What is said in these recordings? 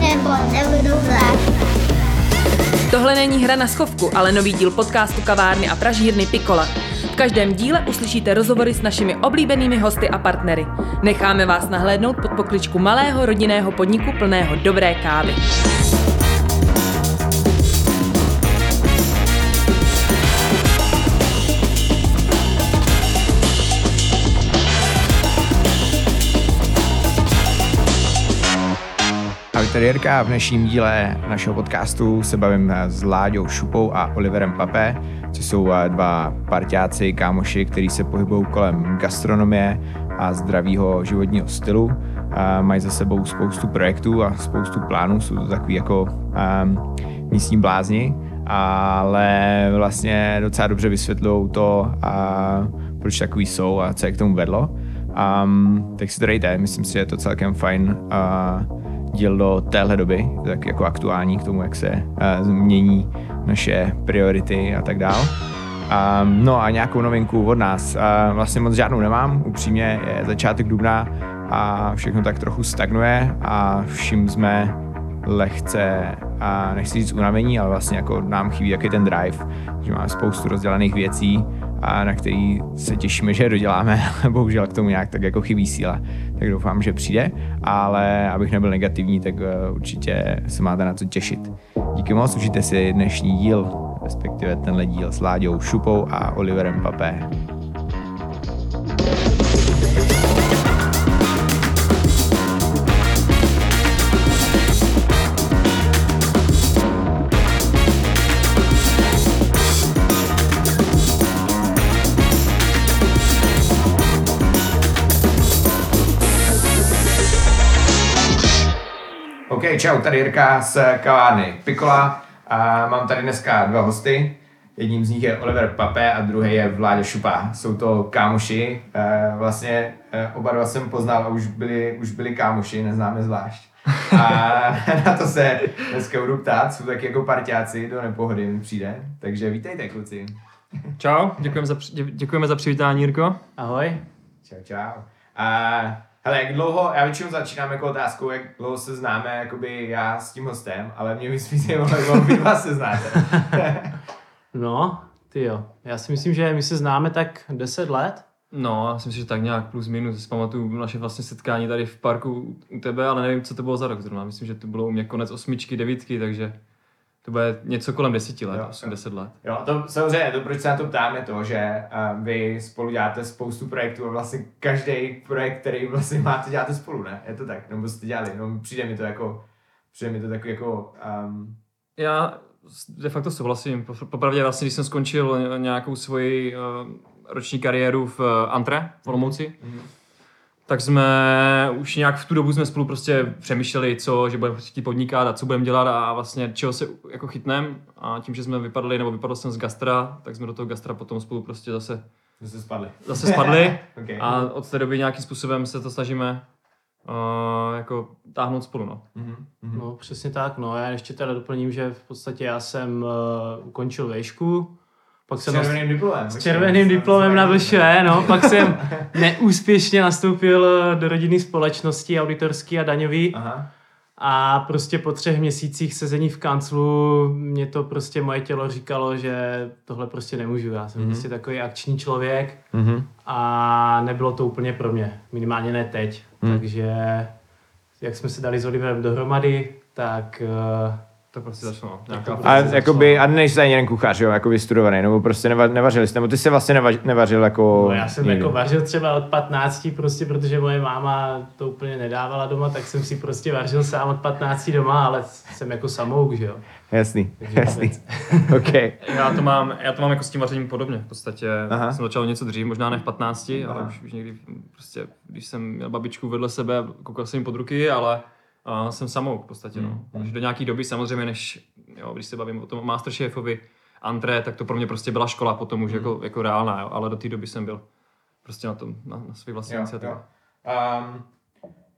nebo nebudu. Tohle není hra na schovku, ale nový díl podcastu kavárny a pražírny Pikola. V každém díle uslyšíte rozhovory s našimi oblíbenými hosty a partnery. Necháme vás nahlédnout pod pokličku malého rodinného podniku plného dobré kávy. Jirka. V dnešním díle našeho podcastu se bavím s Láďou Šupou a Oliverem Papé, což jsou eh, dva parťáci, kámoši, kteří se pohybují kolem gastronomie a zdravého životního stylu. A mají za sebou spoustu projektů a spoustu plánů, jsou to takový jako um, místní blázni, ale vlastně docela dobře vysvětlují to, a proč takový jsou a co je k tomu vedlo. Um, tak si to dejte, myslím si, že je to celkem fajn uh, díl do téhle doby, tak jako aktuální k tomu, jak se uh, změní naše priority a tak dál. Um, no a nějakou novinku od nás. Uh, vlastně moc žádnou nemám, upřímně je začátek dubna a všechno tak trochu stagnuje a všim jsme lehce, a nechci říct unavení, ale vlastně jako nám chybí jaký ten drive, že máme spoustu rozdělaných věcí a na který se těšíme, že doděláme, bohužel k tomu nějak tak jako chybí síla. Tak doufám, že přijde, ale abych nebyl negativní, tak eh, určitě se máte na co těšit. Díky moc, užijte si dnešní díl, respektive tenhle díl s Láďou Šupou a Oliverem Papé. Čau, tady Jirka z kavárny Pikola a mám tady dneska dva hosty. Jedním z nich je Oliver Papé a druhý je Vláďa Šupa. Jsou to kámoši, eh, vlastně eh, oba dva jsem poznal a už byli, už byli kámoši, neznáme zvlášť. A na to se dneska budu ptát, jsou taky jako parťáci, do nepohody mi přijde. Takže vítejte kluci. Čau, děkujeme za, dě- děkujeme za přivítání, Jirko. Ahoj. Čau, čau. A hele, jak dlouho, já většinou začínám jako otázkou, jak dlouho se známe, jakoby já s tím hostem, ale mě by spíš zajímalo, jak dlouho vy dva se znáte. No, ty jo. Já si myslím, že my se známe tak 10 let. No, já si myslím, že tak nějak plus minus. Si pamatuju naše vlastně setkání tady v parku u tebe, ale nevím, co to bylo za rok zrovna. Myslím, že to bylo u mě konec osmičky, devítky, takže to bude něco kolem deseti let, Jo, osm, deset let. Jo, to samozřejmě, to proč se na to ptám, je to, že uh, vy spolu děláte spoustu projektů a vlastně každý projekt, který vlastně máte, děláte spolu, ne? Je to tak? Nebo jste dělali? No, přijde mi to jako, přijde mi to takový jako, um, Já de facto souhlasím. Po- Popravdě vlastně, když jsem skončil nějakou svoji uh, roční kariéru v uh, Antre, v Olomouci, Mhm. Tak jsme už nějak v tu dobu jsme spolu prostě přemýšleli, co, že budeme chtít podnikat a co budeme dělat a vlastně čeho se jako chytnem a tím, že jsme vypadli, nebo vypadl jsem z gastra, tak jsme do toho gastra potom spolu prostě zase, jste spadli. zase spadli Okay. a od té doby nějakým způsobem se to snažíme uh, jako táhnout spolu, no. Mhm, mhm. No, přesně tak. No, já ještě teda doplním, že v podstatě já jsem uh, ukončil vejšku, pak S jsem červeným diplomem. s červeným diplomem na VŠE, no, pak jsem neúspěšně nastoupil eh, do rodinné společnosti, auditorský a daňový Aha. a prostě po třech měsících sezení v kanclu mě to prostě moje tělo říkalo, že tohle prostě nemůžu. Já jsem Mhm. prostě takový akční člověk, Mhm. a nebylo to úplně pro mě, minimálně ne teď. Hmm. Takže jak jsme se dali s Oliverem dohromady, tak uh, To prostě začalo. Nějaká A jakoby, a nejste ani jeden kuchař, jo, jako vystudovaný, nebo prostě neva, nevařili jste, nebo ty jsi vlastně nevař, nevařil jako... no, já jsem nikdy. jako vařil třeba od 15, prostě protože moje máma to úplně nedávala doma, tak jsem si prostě vařil sám od 15 doma, ale jsem jako samouk, že jo. Jasný, Takže jasný. OK. Já to, mám, já to mám jako s tím vařením podobně. V podstatě. Aha. jsem začal něco dřív, možná ne v 15, Aha. ale už, už někdy prostě, když jsem měl babičku vedle sebe, koukal jsem jim pod ruky, ale uh, jsem samouk v podstatě. No. Mm, Až do nějaké doby samozřejmě, než, jo, když se bavím o tom Masterchefovi, Antré, tak to pro mě prostě byla škola potom už jako, jako reálná, jo. ale do té doby jsem byl prostě na tom, na, na své vlastní Jo, iniciativě. jo. Um,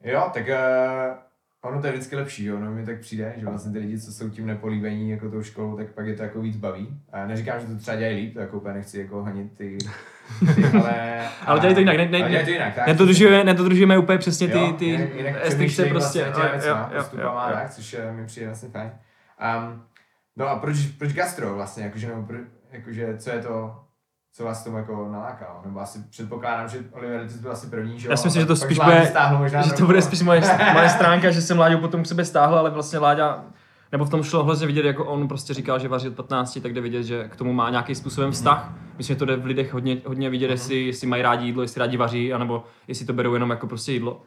jo, tak uh, ono to je vždycky lepší, jo, no mi tak přijde, že vlastně ty lidi, co jsou tím nepolíbení jako tou školou, tak pak je to jako víc baví. A já neříkám, že to třeba dělají líp, to jako úplně nechci jako hanit ty ale... Ale dělají to jinak, ne, ne, dělají to jinak, tak? Nedodržujeme, nedodržujeme úplně přesně ty, Jo, ty jinak- restrikce přemýšlejí prostě. Vlastně jo, jo, postupama, jo, jo. tak, což eh, mi přijde vlastně fajn. Um, no a proč, proč gastro vlastně, jakože, nebo, pro, jakože, co je to, co vás tomu jako nalákalo? Nebo asi předpokládám, že Oliver, ty byl asi první, že jo? Já si myslím, že to spíš bude, možná že to bude spíš moje, moje stránka, že jsem Láďu potom k sebe stáhl, ale vlastně Láďa, nebo v tom šlo hrozně vidět, jako on prostě říkal, že vaří od 15, tak jde vidět, že k tomu má nějaký způsobem vztah. Myslím, že to jde v lidech hodně, hodně vidět, jestli, jestli mají rádi jídlo, jestli rádi vaří, anebo jestli to berou jenom jako prostě jídlo.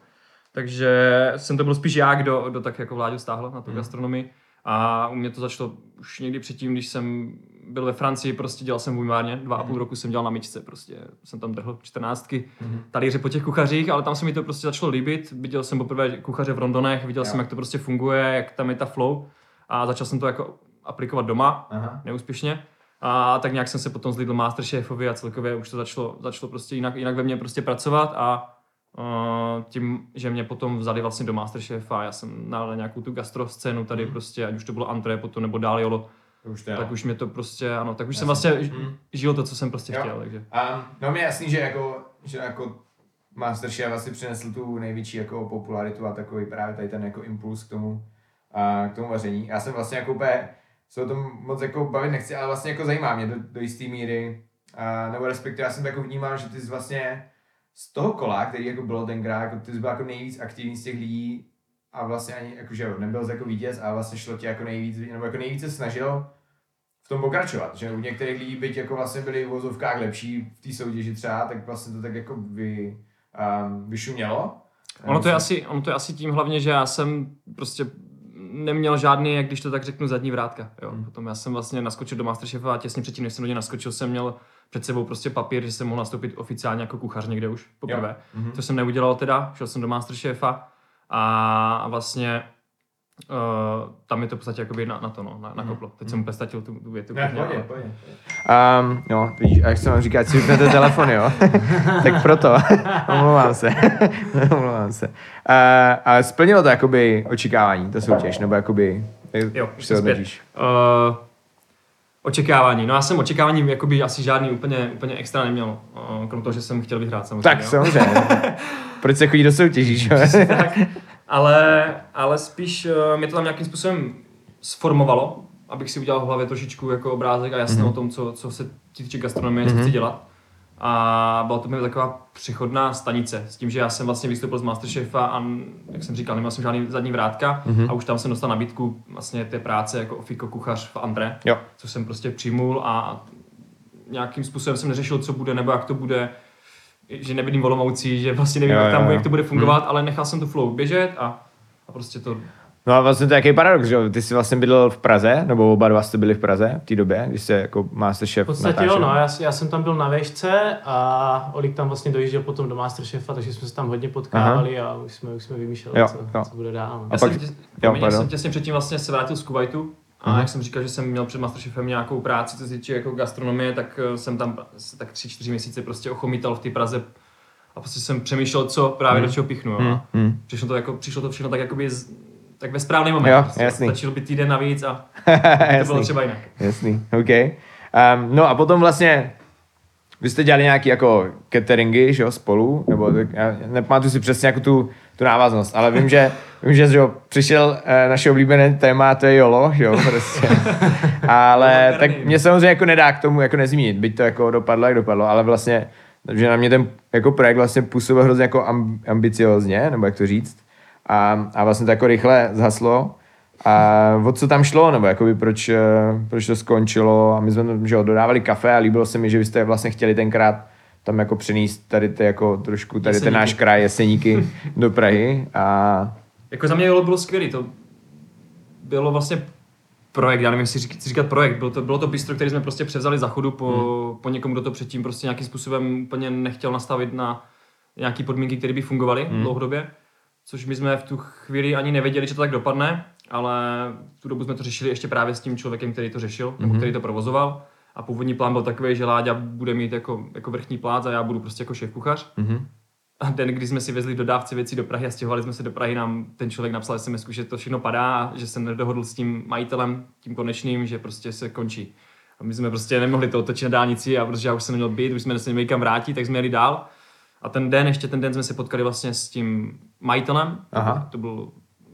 Takže jsem to byl spíš já, kdo, kdo tak jako Vláďu stáhl na tu gastronomii. A u mě to začalo už někdy předtím, když jsem byl ve Francii, prostě dělal jsem v umívárně, dva a půl roku jsem dělal na myčce, prostě jsem tam drhl čtrnáctky talíře po těch kuchařích, ale tam se mi to prostě začalo líbit. Viděl jsem poprvé kuchaře v Rondonech, viděl jsem, jak to prostě funguje, jak tam je ta flow a začal jsem to jako aplikovat doma, Aha. neúspěšně. A tak nějak jsem se potom zlídl Masterchefovi a celkově už to začalo, začalo prostě jinak, jinak ve mně prostě pracovat a uh, tím, že mě potom vzali vlastně do Masterchefa a já jsem nalil nějakou tu gastro scénu tady prostě, ať už to bylo Antré potom nebo dál jolo, už to tak už mě to prostě, ano, tak už jsem Jasně. vlastně Mm. žil to, co jsem prostě Jo. chtěl, takže. Um, no mě je jasný, že jako, že jako Masterchef vlastně přinesl tu největší jako popularitu a takový právě tady ten jako impuls k tomu, a k tomu vaření. Já jsem vlastně jako úplně, se o tom moc jako bavit nechci, ale vlastně jako zajímá mě do, do jisté míry, a, nebo respektive já jsem to jako vnímal, že ty jsi vlastně z toho kola, který jako bylo tenkrát, jako ty jsi byl jako nejvíc aktivní z těch lidí a vlastně ani jako, že nebyl jsi jako vítěz a vlastně šlo ti jako nejvíc, nebo jako nejvíce snažil v tom pokračovat, že u některých lidí, byť jako vlastně byli v vozovkách lepší v té soutěži třeba, tak vlastně to tak jako vy, um, vyšumělo. Ono to, je asi, ono to je asi tím hlavně, že já jsem prostě neměl žádný, jak když to tak řeknu, zadní vrátka. Jo. Hmm. Potom já jsem vlastně naskočil do Masterchefa a těsně předtím, než jsem do něj naskočil, jsem měl před sebou prostě papír, že jsem mohl nastoupit oficiálně jako kuchař někde už poprvé. Mhm. To jsem neudělal teda, šel jsem do Masterchefa a vlastně uh, tam je to v podstatě jakoby na, na to, no, na, nakoplo. Teď jsem úplně ztratil tu, tu větu. Ne, pohodě, ale-. Um, no, vidíš, a jak jsem vám říkal, si vypnete telefon, jo? tak proto, omlouvám se, omlouvám se. Uh, ale splnilo to jakoby očekávání, to soutěž, nebo jakoby, jak Jo, se už hodnotíš? Uh, očekávání. No já jsem očekávání jakoby asi žádný úplně, úplně extra neměl. Uh, krom toho, že jsem chtěl vyhrát samozřejmě. Tak jo. samozřejmě. Proč se chodí do soutěží, že? tak, ale, ale spíš uh, mě to tam nějakým způsobem sformovalo, abych si udělal v hlavě trošičku jako obrázek a jasno Mhm. o tom, co, co se týče gastronomie, co chci dělat. A byla to mi taková přechodná stanice s tím, že já jsem vlastně vystoupil z Masterchefa a jak jsem říkal, neměl jsem žádný zadní vrátka Mhm. a už tam jsem dostal nabídku vlastně té práce jako ofiko kuchař v André, Jo. což jsem prostě přijmul a nějakým způsobem jsem neřešil, co bude nebo jak to bude, že nebydlím v Olomoucí, že vlastně nevím, Jo, jak, tam, jo, jak to bude fungovat, ale nechal jsem tu flow běžet a, a prostě to No a vlastně to je jaký paradox, že? Ty jsi vlastně bydlel v Praze, nebo oba dva jste byli v Praze v té době, když jste jako Masterchef V podstatě natáčel? jo, no, já, já, jsem tam byl na vešce a Olik tam vlastně dojížděl potom do Masterchefa, takže jsme se tam hodně potkávali a už jsme, už jsme vymýšleli, Jo, co, jo. co bude dál. No. A Já pak- jsem, tě, jo, já jsem těsně předtím vlastně se vrátil z Kuwaitu a Mhm. jak jsem říkal, že jsem měl před Masterchefem nějakou práci, co se týče jako gastronomie, tak eh, jsem tam tak tři, čtyři měsíce prostě ochomítal v té Praze a prostě jsem přemýšlel, co právě do čeho pichnu. A hmm. Přišlo to, jako, přišlo to všechno tak jakoby z, tak ve správný moment. Jo, prostě. jasný. Stačilo by týden navíc a to bylo třeba jinak. Jasný, OK. Um, no a potom vlastně, vy jste dělali nějaký jako cateringy, že jo, spolu, nebo tak, já nepamatuji si přesně jako tu, tu návaznost, ale vím, že, vím, že, že jo, přišel uh, naše oblíbené téma, to je YOLO, že jo, prostě. ale tak mě samozřejmě jako nedá k tomu jako nezmínit, byť to jako dopadlo, jak dopadlo, ale vlastně, že na mě ten jako projekt vlastně působil hrozně jako amb- ambiciozně, nebo jak to říct, a, a vlastně to jako rychle zhaslo. A o co tam šlo, nebo jakoby proč, eh, proč to skončilo a my jsme že jo, dodávali kafe a líbilo se mi, že vy jste vlastně chtěli tenkrát tam jako přenést tady ty jako trošku, tady ten Jeseníky. náš kraj Jeseníky do Prahy a Jako za mě Jolo bylo skvělý, to bylo vlastně projekt, já nevím, jestli řík- chci říkat projekt, bylo to, bylo to bistro, který jsme prostě převzali za chodu po, hmm. po někom, kdo to předtím prostě nějakým způsobem úplně nechtěl nastavit na nějaký podmínky, které by fungovaly hmm. dlouhodobě. Což my jsme v tu chvíli ani nevěděli, že to tak dopadne, ale v tu dobu jsme to řešili ještě právě s tím člověkem, který to řešil, nebo který to provozoval. A původní plán byl takový, že Láďa bude mít jako, jako vrchní plác a já budu prostě jako šéf kuchař. Mhm. A den, kdy jsme si vezli dodávci věcí do Prahy a stěhovali jsme se do Prahy, nám ten člověk napsal SMS, že to všechno padá, a že se nedohodl s tím majitelem, tím konečným, že prostě se končí. A my jsme prostě nemohli to otočit na dálnici a protože já už jsem neměl být, už jsme se neměli kam vrátit, tak jsme jeli dál. A ten den, ještě ten den jsme se potkali vlastně s tím majitelem. Aha. To byl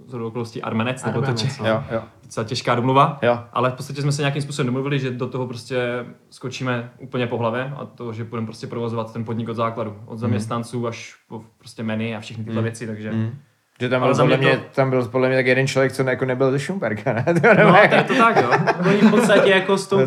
z okolností Armenec, nebo to Armenec, če- no. Jo, jo. Docela těžká domluva. Jo. Ale v podstatě jsme se nějakým způsobem domluvili, že do toho prostě skočíme úplně po hlavě a to, že budeme prostě provozovat ten podnik od základu. Od zaměstnanců až po prostě menu a všechny tyhle věci, takže... Že tam Ale byl, podle mě mě, to- tam byl podle mě tak jeden člověk, co jako nebyl ze Šumperka, ne? To No, to je to tak, jo. Oni v podstatě jako s tou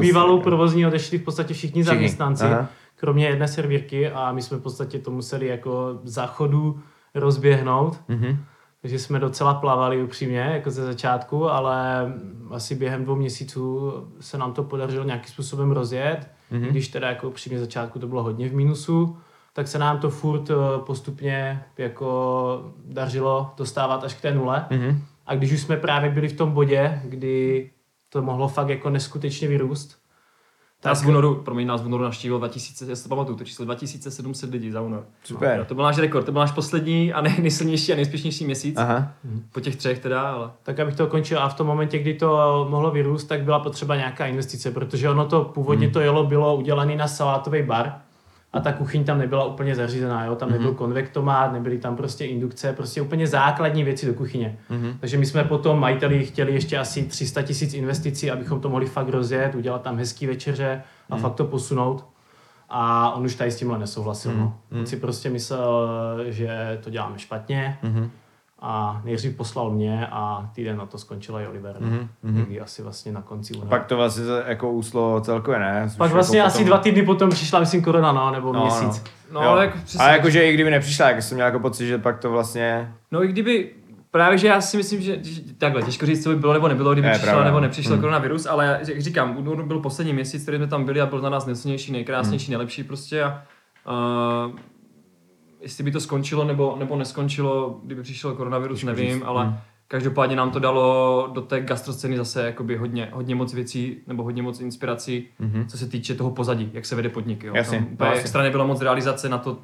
bývalou provozní odešli v podstatě všichni, Všichni, zaměstnanci, aha. kromě jedné servírky a my jsme v podstatě to museli jako za chodu rozběhnout. Mhm. Takže jsme docela plavali upřímně, jako ze začátku, ale asi během dvou měsíců se nám to podařilo nějakým způsobem rozjet. Mhm. Mm-hmm. Když teda jako upřímně začátku to bylo hodně v mínusu, tak se nám to furt eh, postupně jako dařilo dostávat až k té nule. Mhm. A když už jsme právě byli v tom bodě, kdy to mohlo fakt jako neskutečně vyrůst, Nás v únoru, promiň, nás v únoru navštívilo 2000, já si to pamatuju, to číslo 2700 lidí za únor. Super. No, to byl náš rekord, to byl náš poslední a nej, nejsilnější a nejspěšnější měsíc. Aha. Po těch třech teda, ale tak abych to končil a v tom momentě, kdy to mohlo vyrůst, tak byla potřeba nějaká investice, protože ono to původně to jelo bylo udělané na salátový bar a ta kuchyň tam nebyla úplně zařízená, jo? tam nebyl konvektomát, nebyly tam prostě indukce, prostě úplně základní věci do kuchyně. Takže my jsme potom majiteli chtěli ještě asi 300 tisíc investicí, abychom to mohli fakt rozjet, udělat tam hezký večeře a fakt to posunout. A on už tady s tímhle nesouhlasil. No. On si prostě myslel, že to děláme špatně, a nejdřív poslal mě a týden na to skončila i Oliver. Mm-hmm. Někdy asi vlastně na konci února. Pak to vlastně jako úslo celkově, ne? Už Pak vlastně jako asi dva týdny potom přišla, myslím, korona, no, nebo No, měsíc. No, ale jako přesně- ale jakože i kdyby nepřišla, jak jsem měl jako pocit, že pak to vlastně... No i kdyby, právě že já si myslím, že takhle, těžko říct, co by bylo nebo nebylo, kdyby Je, přišel pravda. nebo nepřišel Hmm. koronavirus, ale jak říkám, únor byl poslední měsíc, který jsme tam byli a byl na nás nejsilnější, nejkrásnější, Hmm. nejlepší prostě a uh, jestli by to skončilo nebo, nebo neskončilo, kdyby přišel koronavirus, nevím, říct. ale Hmm. každopádně nám to dalo do té gastroscény zase jakoby hodně, hodně moc věcí nebo hodně moc inspirací, co se týče toho pozadí, jak se vede podnik. Jo. Jasně, Tam úplně extra nebylo moc realizace na to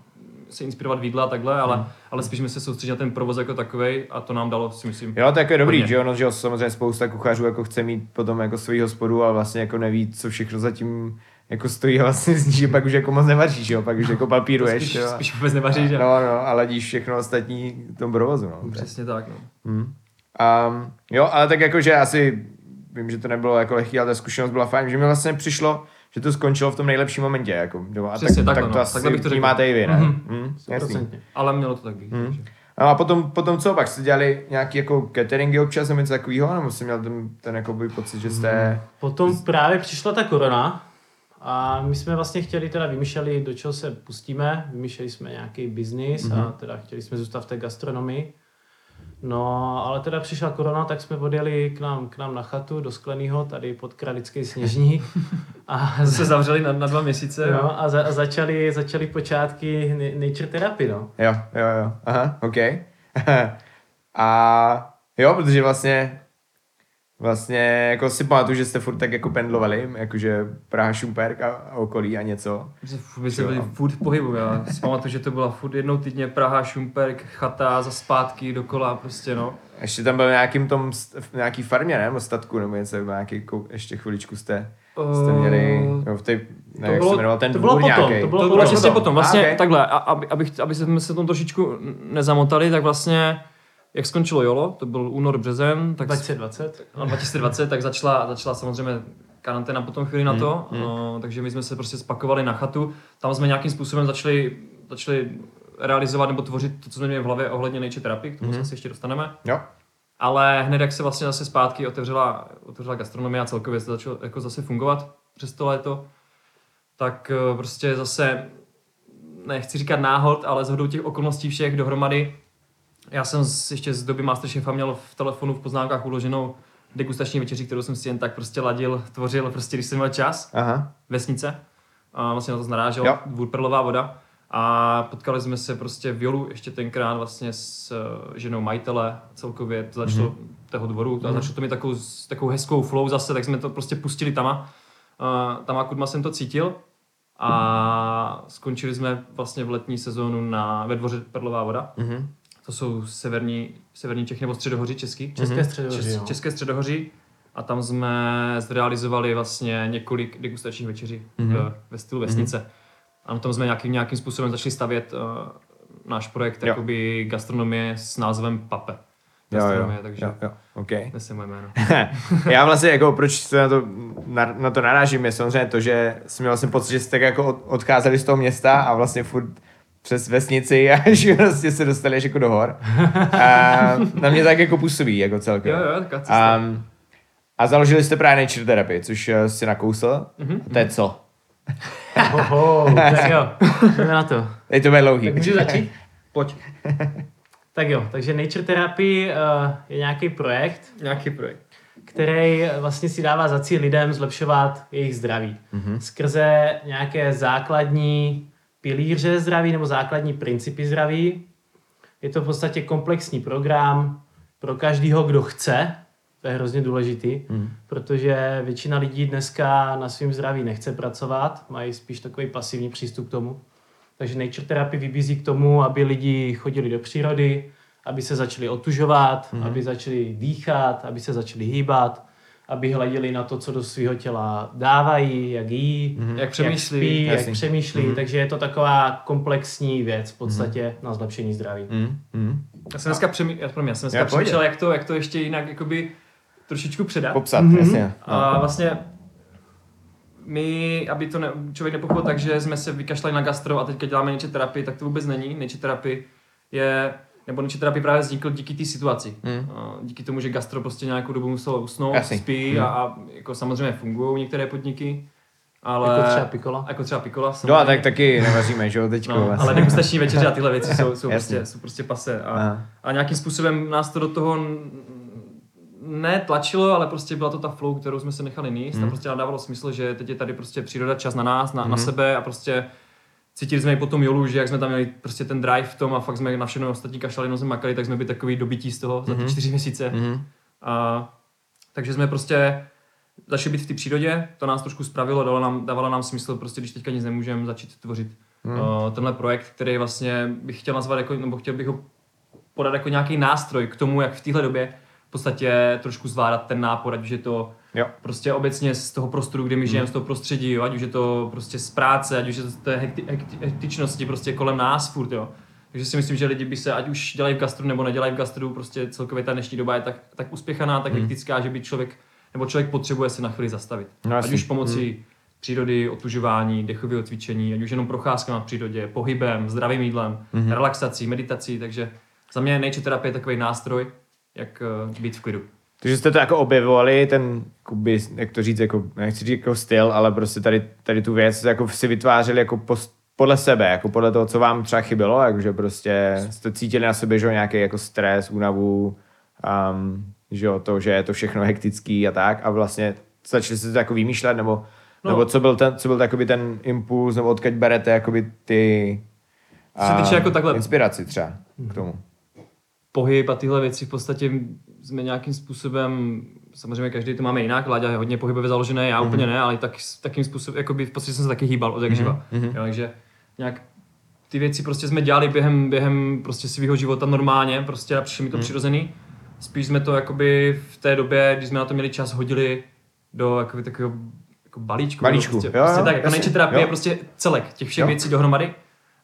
se inspirovat v jídle a takhle, ale, Mhm. ale spíš jsme se soustředili na ten provoz jako takový a to nám dalo, si myslím. Jo, to jako je dobrý, Hodně. že ono, že jo, samozřejmě spousta kuchařů jako chce mít potom jako svůj hospodu, ale vlastně jako neví, co všechno zatím jako stojí a vlastně zní, že pak už jako moc nevaříš, jo, pak už jako papíruješ, spíš, jo. spíš vůbec nevaří, že? No, no, a ladíš všechno ostatní v tom provozu, no. Přesně tak, no. Um, jo, ale tak jako, že asi vím, že to nebylo jako lehký, ale ta zkušenost byla fajn, že mi vlastně přišlo, že to skončilo v tom nejlepším momentě, jako, jo, a Přesně tak, tak to no. asi Takhle bych to řekl. vnímáte i vy, ne? Mhm. Mm, jasný. 100%. Ale mělo to tak být. Hmm. takže. No a potom, potom co, pak jste dělali nějaký jako cateringy občas nebo něco takového, nebo jsi měl ten, ten jako by pocit, že jste... Potom právě přišla ta korona a my jsme vlastně chtěli, teda vymýšleli, do čeho se pustíme, vymýšleli jsme nějaký biznis mm-hmm. a teda chtěli jsme zůstat v té gastronomii. No, ale teda přišla korona, tak jsme odjeli k nám, k nám na chatu do Skleného, tady pod Kralický sněžník. A, Se zavřeli na, na dva měsíce. no, a, za, a začaly, začaly počátky na- nature therapy, no. Jo, jo, jo, aha, OK. a jo, protože vlastně Vlastně jako si pamatuju, že jste furt tak jako pendlovali, jakože Praha, Šumperk a, a okolí a něco. My jsme byli furt v pohybu, já si pamatuju, že to byla furt jednou týdně Praha, Šumperk, chata, za zpátky, dokola, prostě no. Ještě tam byl nějakým tom, nějaký farmě, ne? Nebo statku, nebo něco, nějaký, ještě chviličku jste, jste měli, no v té, ne, jak bylo- se jmenoval ten to bylo dvůr potom, nějaký. to bylo To potom. bylo přesně potom. Vlastně A, okay. ok. takhle, a, aby, abych, aby jsme se tom trošičku nezamotali, tak vlastně, jak skončilo Jolo, to byl únor, březen, tak 2020. no, 2020, tak začala, začala samozřejmě karanténa potom chvíli na to, Hmm, no, takže my jsme se prostě spakovali na chatu, tam jsme nějakým způsobem začali, začali realizovat nebo tvořit to, co jsme měli v hlavě ohledně nature terapii, k tomu Hmm. se asi ještě dostaneme. Jo, Ale hned jak se vlastně zase zpátky otevřela, otevřela gastronomie a celkově se začalo jako zase fungovat přes to léto, tak eh, prostě zase, nechci říkat náhod, ale zhodou těch okolností všech dohromady. Já jsem z, ještě z doby Masterchefa měl v telefonu v poznámkách uloženou degustační večeři, kterou jsem si jen tak prostě ladil, tvořil, prostě když jsem měl čas aha, vesnice. A vlastně na to narážel, Jo. dvůr Perlová voda. A potkali jsme se prostě v Jolu ještě tenkrát vlastně s eh, ženou majitele, celkově to začalo mm-hmm. toho dvoru a začalo to mít takovou, takovou hezkou flow zase, tak jsme to prostě pustili tama. Uh, tama Kudma jsem to cítil a skončili jsme vlastně v letní sezónu na, ve dvoře Perlová voda. mhm, To jsou severní, severní Čechy nebo středohoří český. České středohoří, Čes, jo. České středohoří. a tam jsme zrealizovali vlastně několik degustačních večeří mm-hmm. ve stylu vesnice. Mm-hmm. A na tom jsme nějakým, nějakým způsobem začali stavět uh, náš projekt Jo. jakoby gastronomie s názvem Pape. Jo, jo, Gastronomie, takže jo, jo, okay. nese moje jméno. Já vlastně jako, proč se na to, na, na to narážím, je samozřejmě to, že jsem měl vlastně pocit, že jste tak jako od, odcházeli z toho města a vlastně furt přes vesnici a že vlastně se dostali až jako do hor. A na mě tak jako působí jako celkem. Jo, jo, taková cesta. Um, a založili jste právě Nature Therapy, což eh, si nakousl. Mhm. A to je co? Oho, tak jo, jdeme na to. Teď to bude dlouhý. Tak můžu začít? Pojď. Tak jo, takže Nature Therapy uh, je nějaký projekt, Nějaký projekt. který vlastně si dává za cíl lidem zlepšovat jejich zdraví. Mm-hmm. Skrze nějaké základní pilíře zdraví nebo základní principy zdraví. Je to v podstatě komplexní program pro každého, kdo chce. To je hrozně důležitý, mm. protože většina lidí dneska na svém zdraví nechce pracovat, mají spíš takový pasivní přístup k tomu. Takže Nature Therapy vybízí k tomu, aby lidi chodili do přírody, aby se začali otužovat, mm. aby začali dýchat, aby se začali hýbat, aby hleděli na to, co do svého těla dávají, jak jí, Jak jak přemýšlí. spí, jak přemýšlí. Mm. Takže je to taková komplexní věc v podstatě na zlepšení zdraví. Mm, mm. Já jsem dneska, přemý... já, promiň, já jsem dneska Já, přemýšlel, jak to, jak to ještě jinak jakoby trošičku předat. Popsat, mm-hmm. jasně. A vlastně my, aby to ne, člověk nepochopil tak, že jsme se vykašlali na gastro a teďka děláme nature terapii, tak to vůbec není. Nature terapii je, nebo nature terapii právě vznikl díky té situaci. Mm. Díky tomu, že gastro prostě nějakou dobu muselo usnout, Jasný. spí Mm. a, a, jako samozřejmě fungují některé podniky. Ale, Jako třeba Piccola. Jako třeba Piccola. No a tak taky nevaříme, že jo, teďko. No, vlastně. ale degustační večeře a tyhle věci jsou, jsou, Jasně. prostě, jsou prostě pase. A, a nějakým způsobem nás to do toho n- ne tlačilo, ale prostě byla to ta flow, kterou jsme se nechali níst Mhm. a prostě nám dávalo smysl, že teď je tady prostě příroda čas na nás, na, na sebe a prostě cítili jsme i po tom jolu, že jak jsme tam měli prostě ten drive v tom a fakt jsme na všechno ostatní kašlali, no jsme makali, tak jsme byli takový dobytí z toho za ty čtyři měsíce. Mhm. A, takže jsme prostě začali být v té přírodě, to nás trošku spravilo, dalo nám, dávalo nám smysl, prostě když teďka nic nemůžeme, začít tvořit hmm. uh, tenhle projekt, který vlastně bych chtěl nazvat jako, nebo chtěl bych ho podat jako nějaký nástroj k tomu, jak v téhle době v podstatě trošku zvládat ten nápor, ať už je to Jo. prostě obecně z toho prostoru, kde my žijeme, z toho prostředí, jo, ať už je to prostě z práce, ať už je to z té hekti, hekti, hektičnosti prostě kolem nás furt, jo. Takže si myslím, že lidi by se, ať už dělají v gastru nebo nedělají v gastru, prostě celkově ta dnešní doba je tak, tak uspěchaná, tak hektická, že by člověk, nebo člověk potřebuje se na chvíli zastavit. No, ať už pomocí přírody, otužování, dechového cvičení, ať už jenom procházkama v přírodě, pohybem, zdravým jídlem, relaxací, meditací, takže za mě nature terapie je takový nástroj, jak eh, být v klidu. Takže jste to jako objevovali, ten, jakoby, jak to říct, jako, nechci říct jako styl, ale prostě tady, tady tu věc jako si vytvářeli jako post, podle sebe, jako podle toho, co vám třeba chybělo, jakože prostě jste cítili na sobě, že nějaký jako stres, únavu, um, že jo, to, že je to všechno hektický a tak a vlastně začali jste to jako vymýšlet, nebo, no. Nebo co byl ten, co byl takový ten impuls, nebo odkud berete jakoby ty se týče jako takhle- inspiraci třeba k tomu. pohyb a tyhle věci v podstatě jsme nějakým způsobem, samozřejmě každý to máme jinak, Láďa je hodně pohybově založený, já mm-hmm. úplně ne, ale tak, takým způsobem, jakoby v podstatě jsem se taky hýbal od jak živa. Mm-hmm. Jo, takže nějak ty věci prostě jsme dělali během, během prostě svého života normálně, prostě a přišlo mi to mm. přirozený. Spíš jsme to jakoby v té době, když jsme na to měli čas, hodili do jakoby takového jako balíčku. Balíčku, Prostě, jo, prostě jo, tak, jako terapie jo. je prostě celek těch všech Jo. věcí dohromady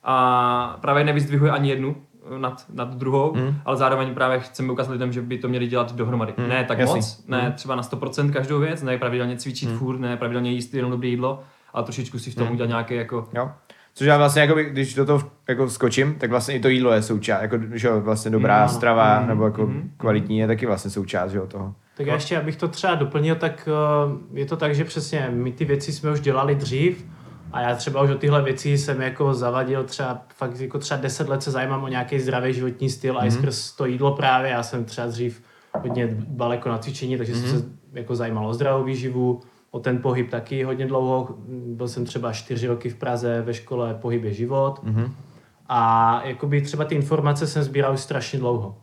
a právě nevyzdvihuje ani jednu nad, nad druhou, Mm. ale zároveň právě chceme ukázat lidem, že by to měli dělat dohromady. Mm, Ne tak jasný. moc, ne třeba na 100% každou věc, ne pravidelně cvičit Mm. furt, ne pravidelně jíst jenom dobré jídlo, ale trošičku si v tom udělat nějaký jako Jo. Což já vlastně, jako, když do toho jako skočím, tak vlastně i to jídlo je součást, jako, že jo, vlastně dobrá Mm, mm, strava, mm, mm, nebo jako mm. mm, kvalitní je taky vlastně součást, že jo, toho. Tak já ještě, abych to třeba doplnil, tak eh, je to tak, že přesně my ty věci jsme už dělali dřív a já třeba už o tyhle věci jsem jako zavadil třeba fakt jako třeba 10 let se zajímám o nějaký zdravý životní styl a i skrz to jídlo právě, já jsem třeba dřív hodně dbal jako na cvičení, takže jsem se jako zajímal o zdravou výživu, o ten pohyb taky hodně dlouho, byl jsem třeba 4 roky v Praze ve škole Pohyb je život. A jakoby třeba ty informace jsem sbíral už strašně dlouho.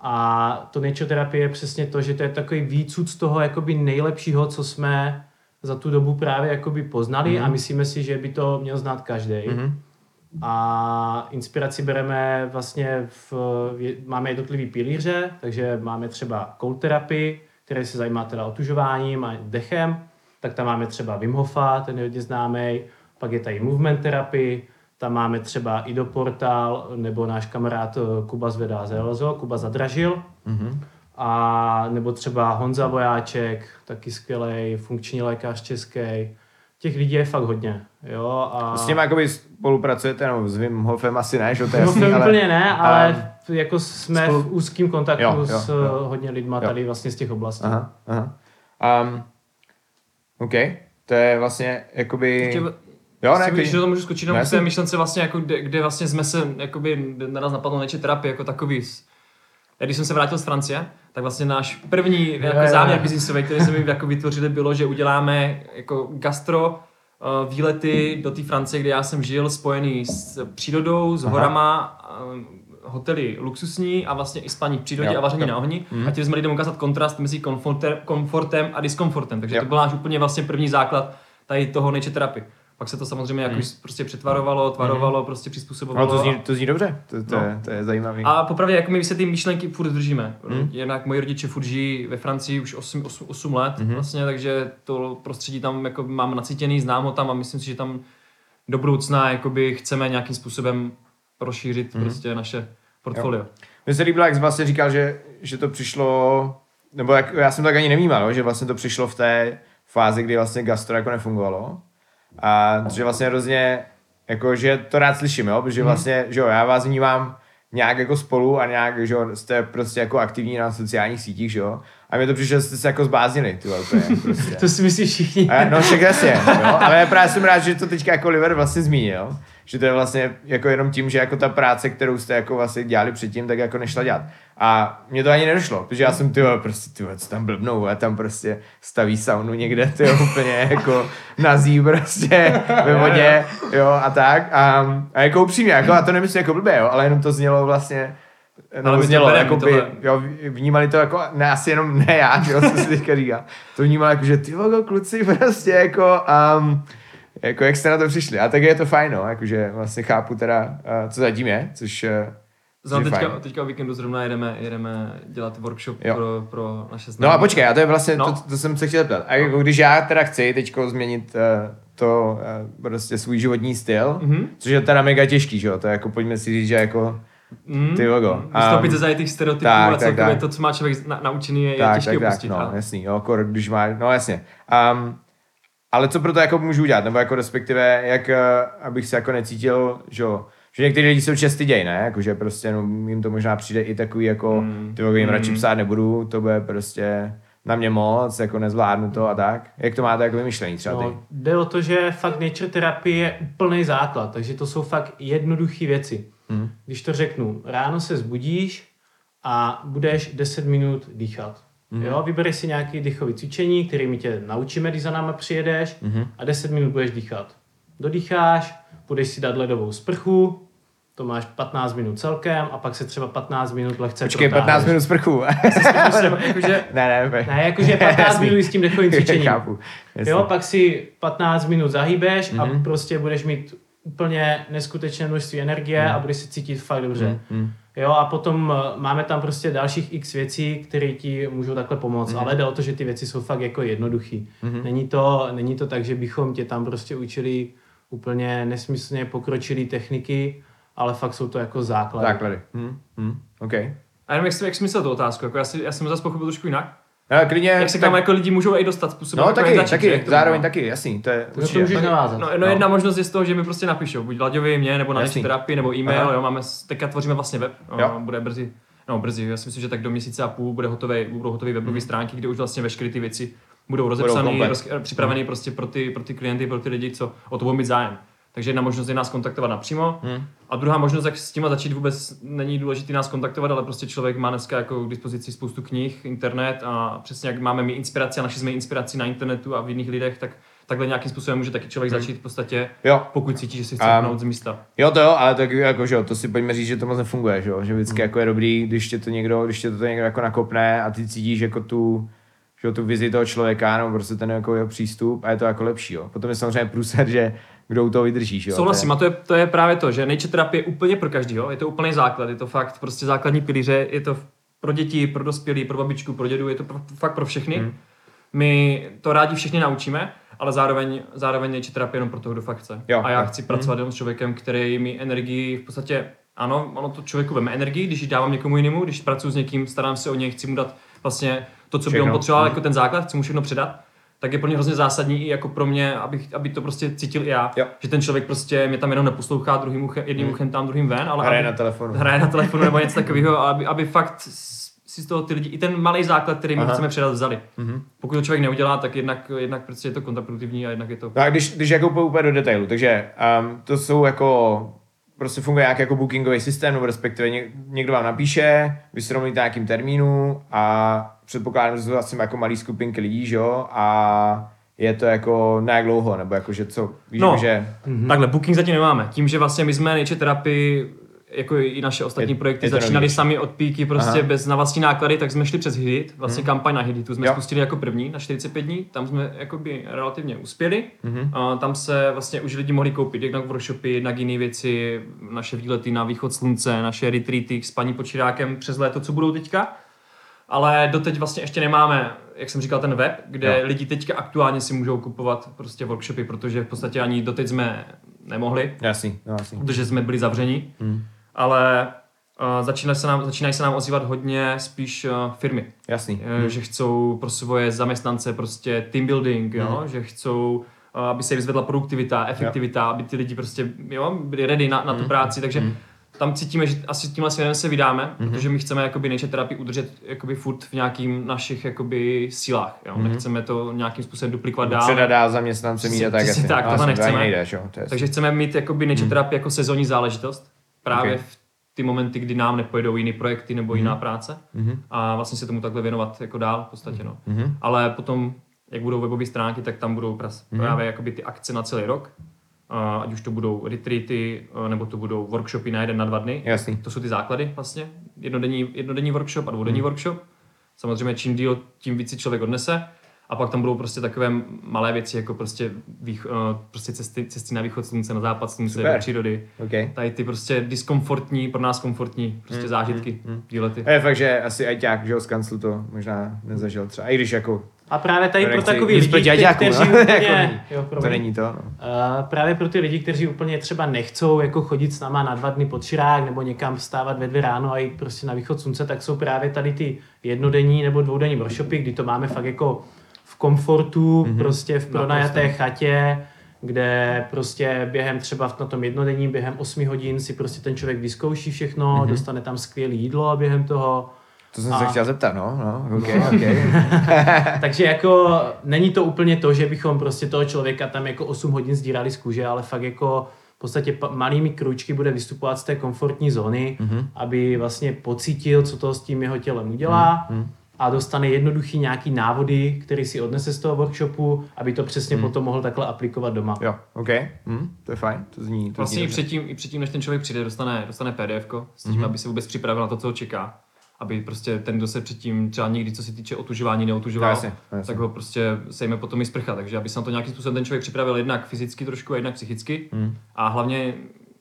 A to nature terapie je přesně to, že to je takový výcud z toho jakoby nejlepšího, co jsme za tu dobu právě jakoby poznali mm. a myslíme si, že by to měl znát každý. Mhm. A inspiraci bereme vlastně v, máme jednotlivý pilíře, takže máme třeba cold terapii, který se zajímá teda otužováním a dechem, tak tam máme třeba Wim Hofa, ten je hodně známý, pak je tady movement therapy, tam máme třeba Ido Portal, nebo náš kamarád eh, Kuba Zvedá Zelzo, Kuba Zadražil, mm-hmm. A nebo třeba Honza Vojáček, taky skvělý funkční lékař český. Těch lidí je fakt hodně. Jo, a... S těma jakoby spolupracujete, no s Wim Hofem asi ne, že jo, to je jasný, ale, ale... úplně ne, ale jako jsme spolu- v úzkém kontaktu Jo, jo, s jo. hodně lidma Jo. tady vlastně z těch oblastí. Aha, aha. Um, OK, to je vlastně jakoby... Ještě, Jo, ne, když to můžu skočit No, no, k jasně. té myšlence vlastně, jako kde, kde, vlastně jsme se, jakoby, na nás napadlo neče terapie jako takový. Já když jsem se vrátil z Francie, tak vlastně náš první jako záměr biznisový, který jsme jako vytvořili, bylo, že uděláme jako gastro uh, výlety do té Francie, kde já jsem žil, spojený s přírodou, s Aha. horama, uh, hotely luxusní a vlastně i spaní v přírodě Jo, a vaření jo. na ohni. Mhm. A chtěli jsme lidem ukázat kontrast mezi komfortem, komfortem a diskomfortem. Takže Jo. to byl náš úplně vlastně první základ tady toho nature terapy. Pak se to samozřejmě jako prostě přetvarovalo, tvarovalo, prostě No přizpůsobovalo. to zní, to zní dobře, to, to, No. je, to je zajímavý. a popravdě, jako my se ty myšlenky furt držíme. Mhm. Mm. Jinak moji rodiče furt žijí ve Francii už 8, 8, 8 let Mhm. mm. vlastně, takže to prostředí tam jako mám nacítěný, znám ho tam a myslím si, že tam do budoucna jakoby chceme nějakým způsobem rozšířit Mhm. mm. prostě naše portfolio. Mně se líbilo, jak jsi vlastně říkal, že, že to přišlo, nebo jak, já jsem to tak ani nevnímal, že vlastně to přišlo v té fázi, kdy vlastně gastro jako nefungovalo. A že vlastně hrozně, jako, že to rád slyším, jo, protože vlastně, že jo, já vás vnímám nějak jako spolu a nějak, že jo, jste prostě jako aktivní na sociálních sítích, že jo. A mě to přišlo, že jste se jako zbláznili, ty úplně, prostě. To si myslí všichni. A, no však jasně, jo, ale právě jsem rád, že to teďka jako Oliver vlastně zmínil, že to je vlastně jako jenom tím, že jako ta práce, kterou jste jako vlastně dělali předtím, tak jako nešla dělat. A mně to ani nedošlo, protože já jsem ty prostě ty co tam blbnou, a tam prostě staví saunu někde, ty úplně jako nazí prostě ve vodě, jo, a tak. A, a jako upřímně, jako, a to nemyslím jako blbě, jo, ale jenom to znělo vlastně No, Ale znělo, jako by, tohle- jo, vnímali to jako, ne, asi jenom ne já, že jo, co si teďka říká. To vnímali jako, že ty vogo, kluci prostě jako, um, jako jak jste na to přišli. A tak je to fajn, no, jakože vlastně chápu teda, co zatím je, což uh, Znám teďka, fajn. teďka o víkendu zrovna jedeme, jedeme dělat workshop Jo. pro, pro naše No známé. a počkej, a to je vlastně, no. No. to, to, jsem se chtěl zeptat. A jako když já teda chci teďko změnit uh, to, uh, prostě svůj životní styl, Mhm. což je teda mega těžký, že jo, to je jako, pojďme si říct, že jako, Mm, Ty logo. Vystoupit Um, ze zajetých stereotypů tak, a tak, celkově tak. to, co má člověk na, naučený, je, tak, těžké tak, tak, opustit. no, a- jasný, jo, kor, když má, no jasně. Um, ale co pro to jako můžu udělat, nebo jako respektive, jak, eh, abych se jako necítil, že jo, že někteří lidi jsou čestý děj, ne, jakože prostě, no, jim to možná přijde i takový jako, Mm, ty mm. jim mm. radši psát nebudu, to bude prostě na mě moc, jako nezvládnu to a tak. Jak to máte jako vymyšlení třeba ty? No, jde o to, že fakt nature terapie je úplný základ, takže to jsou fakt jednoduché věci. Hmm. Když to řeknu, ráno se zbudíš a budeš 10 minut dýchat. Mhm. Jo, vybereš si nějaké dýchové cvičení, kterými tě naučíme, když za náma přijedeš Mhm. a 10 minut budeš dýchat. Dodýcháš, půjdeš si dát ledovou sprchu, to máš 15 minut celkem a pak se třeba 15 minut lehce Počkej, protáhneš. 15 minut sprchu. jakože, ne, ne, ne. Ne, jakože 15 Jasný. minut s tím dechovým cvičením. Chápu. Jasný. Jo, pak si 15 minut zahýbeš mm-hmm. Mhm. a prostě budeš mít úplně neskutečné množství energie Mhm. a budeš se cítit fakt dobře. Mm, mm. Jo, a potom eh, máme tam prostě dalších x věcí, které ti můžou takhle pomoct, Mhm. ale jde o to, že ty věci jsou fakt jako jednoduchý. Mhm. Není, to, není to tak, že bychom tě tam prostě učili úplně nesmyslně pokročilé techniky, ale fakt jsou to jako základy. Základy. Mm, mm. OK. a jenom jak jsi, jak jsi myslel tu otázku, jako já, si, já jsem to zase pochopil trošku jinak. No, klidně, Jak se k nám jako lidi můžou i dostat způsobem, No jako jak taky, začít, taky, to zároveň taky, jasný, to je No to můžeš navázat. No, no, No. jedna možnost je z toho, že mi prostě napíšou, buď Laďovi, mě, nebo na naší terapii, nebo e-mail, Aha. jo, máme, teďka tvoříme vlastně web, Jo. jo. bude brzy, no brzy, já si myslím, že tak do měsíce a půl bude hotové, budou hotové webové Mhm. stránky, kde už vlastně veškeré ty věci budou rozepsané, roz, připravené prostě pro ty, pro ty klienty, pro ty lidi, co o to budou mít zájem. Takže jedna možnost je nás kontaktovat napřímo. Hmm. A druhá možnost, jak s tím začít vůbec není důležité nás kontaktovat, ale prostě člověk má dneska jako k dispozici spoustu knih, internet a přesně jak máme my inspiraci a našli jsme inspiraci na internetu a v jiných lidech, tak takhle nějakým způsobem může taky člověk začít v podstatě, Jo, pokud cítí, že si chce Um, z místa. jo to jo, ale tak jako, že jo, to si pojďme říct, že to moc nefunguje, že jo, že vždycky Hmm. jako je dobrý, když tě to někdo, když tě to někdo jako nakopne a ty cítíš jako tu, že jo, tu vizi toho člověka, nebo prostě ten jako jeho přístup a je to jako lepší, jo. Potom je samozřejmě průser, že kdo u toho vydrží, že jo. Souhlasím, to a to je, to je právě to, že nature terapie je úplně pro každýho, je to úplný základ, je to fakt prostě základní pilíře, je to pro děti, pro dospělí, pro babičku, pro dědu, je to pro, fakt pro všechny. My to rádi všichni naučíme, ale zároveň, zároveň nature terapie jenom pro toho, kdo fakt chce. Jo, a já jo. chci pracovat jenom s člověkem, který mi energii v podstatě, ano, ono to člověku veme energii, když ji dávám někomu jinému, když pracuji s někým, starám se o něj, chci mu dát vlastně to, co by on Všechno. potřeboval, Mhm. jako ten základ, chci mu všechno předat, tak je pro ně hrozně zásadní i jako pro mě, abych, aby to prostě cítil i já. Jo. Že ten člověk prostě mě tam jenom neposlouchá druhým uchem, jedním uchem tam, druhým ven, ale Hraje aby, na telefonu. hraje na telefonu nebo něco takového, aby, aby fakt si z toho ty lidi, i ten malý základ, který my Aha. chceme předat, vzali. Pokud to člověk neudělá, tak jednak, jednak prostě je to kontraproduktivní a jednak je to... No a když, když jako úplně do detailu, takže um, to jsou jako, prostě funguje nějaký jako bookingový systém, nebo respektive něk, někdo vám napíše, vy se domluvíte na nějakým termínu a předpokládám, že to jsou asi jako malý skupinky lidí, že jo, a je to jako na jak dlouho, nebo jako, že co, víš, No. že... Mm-hmm. Takhle, booking zatím nemáme. Tím, že vlastně my jsme Nature Therapy, jako i naše ostatní Je- projekty, je novější. sami od píky, prostě Aha. bez na vlastní náklady, tak jsme šli přes Hidit, vlastně kampaň na Hiditu jsme Jo. spustili jako první na 45 dní, tam jsme jakoby relativně uspěli. A tam se vlastně už lidi mohli koupit jednak workshopy, jednak jiné věci, naše výlety na východ slunce, naše retreaty s paní Počírákem přes léto, co budou teďka. Ale doteď vlastně ještě nemáme, jak jsem říkal, ten web, kde Jo. lidi teďka aktuálně si můžou kupovat prostě workshopy, protože v podstatě ani doteď jsme nemohli, Jasný, no jasný. protože jsme byli zavření. Hmm. Ale uh, začínají se, nám, začínají se nám ozývat hodně spíš uh, firmy, Jasný. hmm. že chcou pro svoje zaměstnance prostě team building, jo? Hmm. že chcou uh, aby se vyzvedla produktivita, efektivita, aby ty lidi prostě jo, byli ready na, na Hmm. tu práci, takže tam cítíme, že asi tímhle směrem se vydáme, protože my chceme jakoby nature terapii udržet jakoby furt v nějakým našich jakoby sílách, jo? nechceme to nějakým způsobem duplikovat dál. Předat dál zaměstnance mít a tak. Jasně. tak, tohle nechceme. jo, to je Takže chceme mít jakoby nature terapii jako sezónní záležitost. Právě Okay. v ty momenty, kdy nám nepojedou jiné projekty nebo jiná práce. A vlastně se tomu takhle věnovat jako dál v podstatě. No. Ale potom, jak budou webové stránky, tak tam budou pras, právě jakoby ty akce na celý rok. A ať už to budou retreaty, a nebo to budou workshopy na jeden, na dva dny. Jasný. To jsou ty základy vlastně. Jednodenní, jednodenní workshop a dvoudenní workshop. Samozřejmě čím díl, tím víc si člověk odnese. A pak tam budou prostě takové malé věci, jako prostě, vých, eh, prostě cesty, cesty na východ slunce, na západ slunce, Super. do přírody. Okay. Tady ty prostě diskomfortní, pro nás komfortní prostě zážitky, výlety. A je fakt, že asi ajťák, že z kanclu to možná nezažil třeba. I když jako, A právě tady To pro takový lidi, proti kte- ajťákům, kteří no. úplně... Jako, jo, to promiň. není to, no. Uh, právě pro ty lidi, kteří úplně třeba nechcou jako chodit s náma na dva dny pod širák nebo někam vstávat ve dvě ráno a jít prostě na východ slunce, tak jsou právě tady ty jednodenní nebo dvoudenní workshopy, kdy to máme fakt jako v komfortu, mm-hmm. prostě v pronajaté chatě, kde prostě během třeba na tom jednodenní, během 8 hodin si prostě ten člověk vyzkouší všechno, mm-hmm. dostane tam skvělé jídlo během toho. To jsem A- se chtěl zeptat, no, no, ok, ok. Takže jako není to úplně to, že bychom prostě toho člověka tam jako 8 hodin sdírali z kůže, ale fakt jako v podstatě malými kručky bude vystupovat z té komfortní zóny, mm-hmm. aby vlastně pocítil, co to s tím jeho tělem udělá mm-hmm. A dostane jednoduchý nějaký návody, který si odnese z toho workshopu, aby to přesně mm. potom mohl takhle aplikovat doma. Jo, ok, hm, to je fajn, to zní, to Vlastně zní i předtím, i předtím, než ten člověk přijde, dostane, dostane PDF s tím, mm-hmm. aby se vůbec připravil na to, co ho čeká. Aby prostě ten, kdo se předtím třeba někdy, co se týče otužování, neotužoval, jasně, jasně. tak ho prostě sejme potom i sprcha. Takže aby se na to nějakým způsobem ten člověk připravil jednak fyzicky trošku a jednak psychicky. Mm. A hlavně,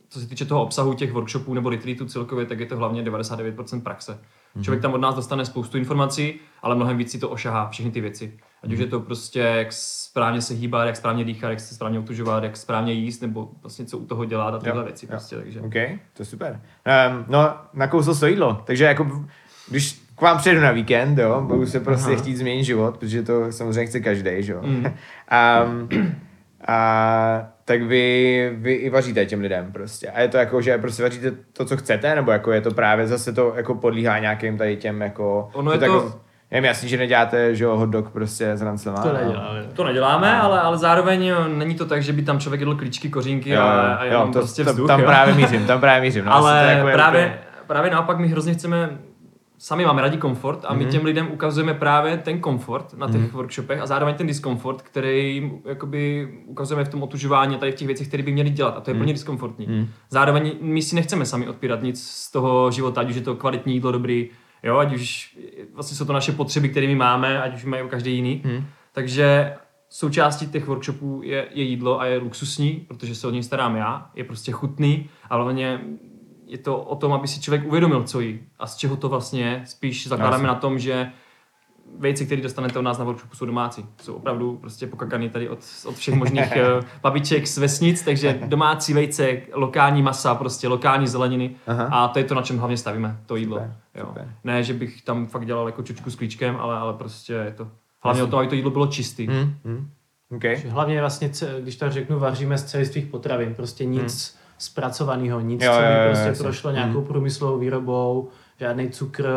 co se týče toho obsahu těch workshopů nebo retreatů celkově, tak je to hlavně 99% praxe. Mm. Člověk tam od nás dostane spoustu informací, ale mnohem víc si to ošahá, všechny ty věci. Ať už je to prostě, jak správně se hýbat, jak správně dýchat, jak se správně otužovat, jak správně jíst, nebo vlastně co u toho dělat a tyhle věci. Prostě, takže. Ok, to je super. Um, no, nakousl to jídlo, takže jako, když k vám přijedu na víkend, jo, budu se prostě Aha. chtít změnit život, protože to samozřejmě chce každý, jo. Mm. um, a tak vy, vy i vaříte těm lidem prostě. A je to jako, že prostě vaříte to, co chcete, nebo jako je to právě zase to jako podlíhá nějakým tady těm jako... Ono je to- Jako, mi jasný, že neděláte, že jo, hot dog prostě s ranclema. To a- neděláme. To neděláme, ale, ale zároveň jo, není to tak, že by tam člověk jedl klíčky, kořínky Jo, a, a jenom jo, to, prostě to, vzduch. tam jo. právě mířím, tam právě mířím. No, asi to ale jako právě, úplně- právě naopak my hrozně chceme, sami máme rádi komfort a my Mhm. těm lidem ukazujeme právě ten komfort na těch workshopech a zároveň ten diskomfort, který jim jakoby ukazujeme v tom otužování a tady v těch věcech, které by měli dělat a to je Mhm. pro ně diskomfortní. Zároveň my si nechceme sami odpírat nic z toho života, ať už je to kvalitní jídlo dobrý, jo, ať už vlastně jsou to naše potřeby, které my máme, ať už mají každý jiný. Mhm. Takže součástí těch workshopů je, je jídlo a je luxusní, protože se o něj starám já, je prostě chutný a hlavně je to o tom, aby si člověk uvědomil, co jí a z čeho to vlastně je. Spíš zakládáme Jasně. na tom, že vejce, které dostanete od nás na workshopu, jsou domácí. Jsou opravdu prostě pokakaný tady od, od všech možných eh, babiček z vesnic, takže domácí vejce, lokální masa, prostě lokální zeleniny Aha. a to je to, na čem hlavně stavíme, to jídlo. Super, jo. super. Ne, že bych tam fakt dělal jako čočku s klíčkem, ale, ale prostě je to hlavně o tom, aby to jídlo bylo čistý. Hmm, hmm. Okay. Hlavně vlastně, když to řeknu, vaříme z celistvých potravin. Prostě nic zpracovaného, nic, Jo, co jo, by jo, prostě jasně. prošlo nějakou průmyslovou výrobou, žádný cukr,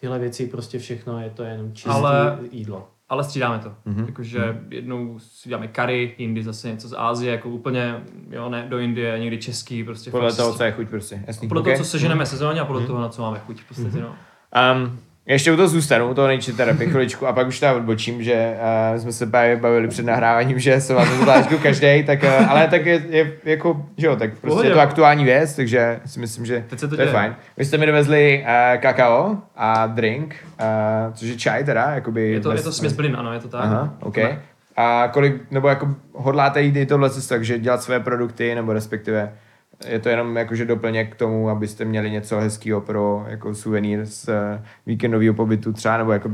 tyhle věci, prostě všechno, je to jenom čisté Ale- jídlo. Ale střídáme to. Mhm. Mm-hmm. Jakože jednou si dáme curry, jindy zase něco z Ázie, jako úplně, jo, ne, do Indie, někdy český, prostě. Podle toho, co je chuť prostě. Jasný. podle okay. toho, co seženeme sezóně a podle toho, na co máme chuť v podstatě, no. Um, ještě u toho zůstanu, u toho nejči terapii chviličku a pak už tam odbočím, že uh, jsme se právě bavili před nahráváním, že se vám zvlášku každý, tak, uh, ale tak je, je, jako, že jo, tak prostě Pohodě. je to aktuální věc, takže si myslím, že Teď se to to je děje. fajn. Vy jste mi dovezli uh, kakao a drink, uh, což je čaj teda, jakoby. Je to, bez- je to směs bylin, ano, je to tak. Aha, OK. A kolik, nebo jako hodláte jít i tohle cestou, takže dělat své produkty, nebo respektive je to jenom jakože doplněk k tomu, abyste měli něco hezkého pro jako suvenýr z eh, víkendového pobytu třeba, nebo jako,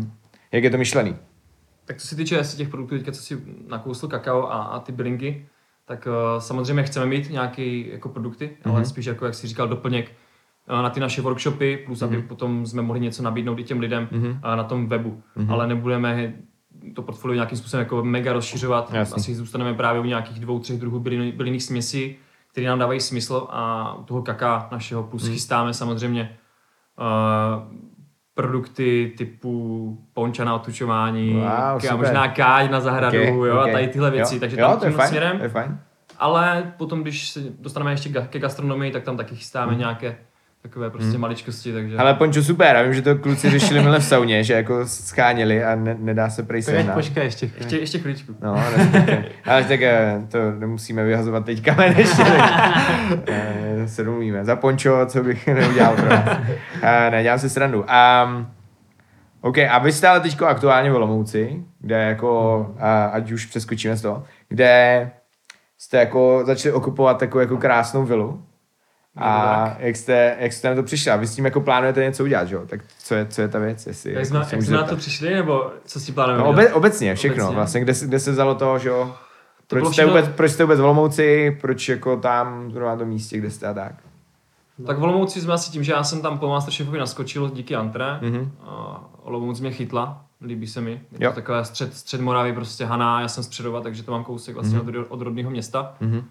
jak je to myšlený? Tak co se týče asi těch produktů, teďka co si nakousl kakao a, a ty bylinky, tak uh, samozřejmě chceme mít nějaké jako produkty, mm-hmm. ale spíš jako, jak jsi říkal, doplněk uh, na ty naše workshopy, plus mm-hmm. aby potom jsme mohli něco nabídnout i těm lidem mm-hmm. uh, na tom webu. Mm-hmm. Ale nebudeme to portfolio nějakým způsobem jako mega rozšiřovat. Jasný. Asi zůstaneme právě u nějakých dvou, třech druhů bylin, bylinných směsí, které nám dávají smysl a u toho kaká našeho plus mm. chystáme samozřejmě uh, produkty typu ponča na otučování, Wow, super. možná káď na zahradu, Ok, jo, ok. a tady tyhle věci, jo, takže jo, tam to je tímhle fajn, směrem. to je fajn. Ale potom, když se dostaneme ještě ke gastronomii, tak tam taky chystáme Hmm. nějaké takové prostě maličkosti, takže... Ale Pončo super, já vím, že to kluci řešili minule v sauně, že jako scháněli a ne, nedá se prej sehnat. počkej ještě. ještě, ještě chvíličku. No, respektive. Ale tak eh, to nemusíme vyhazovat teďka, ale ještě eh, se domluvíme. Za pončo, co bych neudělal pro vás. Eh, ne, dělám si srandu. Um, OK, a vy jste ale teďko aktuálně v Olomouci, kde jako, a, ať už přeskočíme z toho, kde jste jako začali okupovat takovou jako krásnou vilu. A jak jste, jak jste na to přišli? A vy s tím jako plánujete něco udělat, že jo? Tak co je, co je ta věc? Jestli, Jak jako jak jsme na to přišli, nebo co si plánujeme No, obe, obecně, všechno. Obecně. Vlastně, kde, se- kde se vzalo to, že jo? Proč bylo jste, všechno- vůbec, proč jste vůbec v Olomouci, proč jako tam, zrovna na tom místě, kde jste a tak? Tak v Olomouci jsme asi tím, že já jsem tam po Masterchefovi naskočil díky Antre. Mhm. Mm-hmm. Olomouc mě chytla, líbí se mi. Je Jo. to takové střed, střed Moravy, prostě Haná, já jsem středova, takže to mám kousek vlastně mm-hmm. od, od rodného města. Mhm.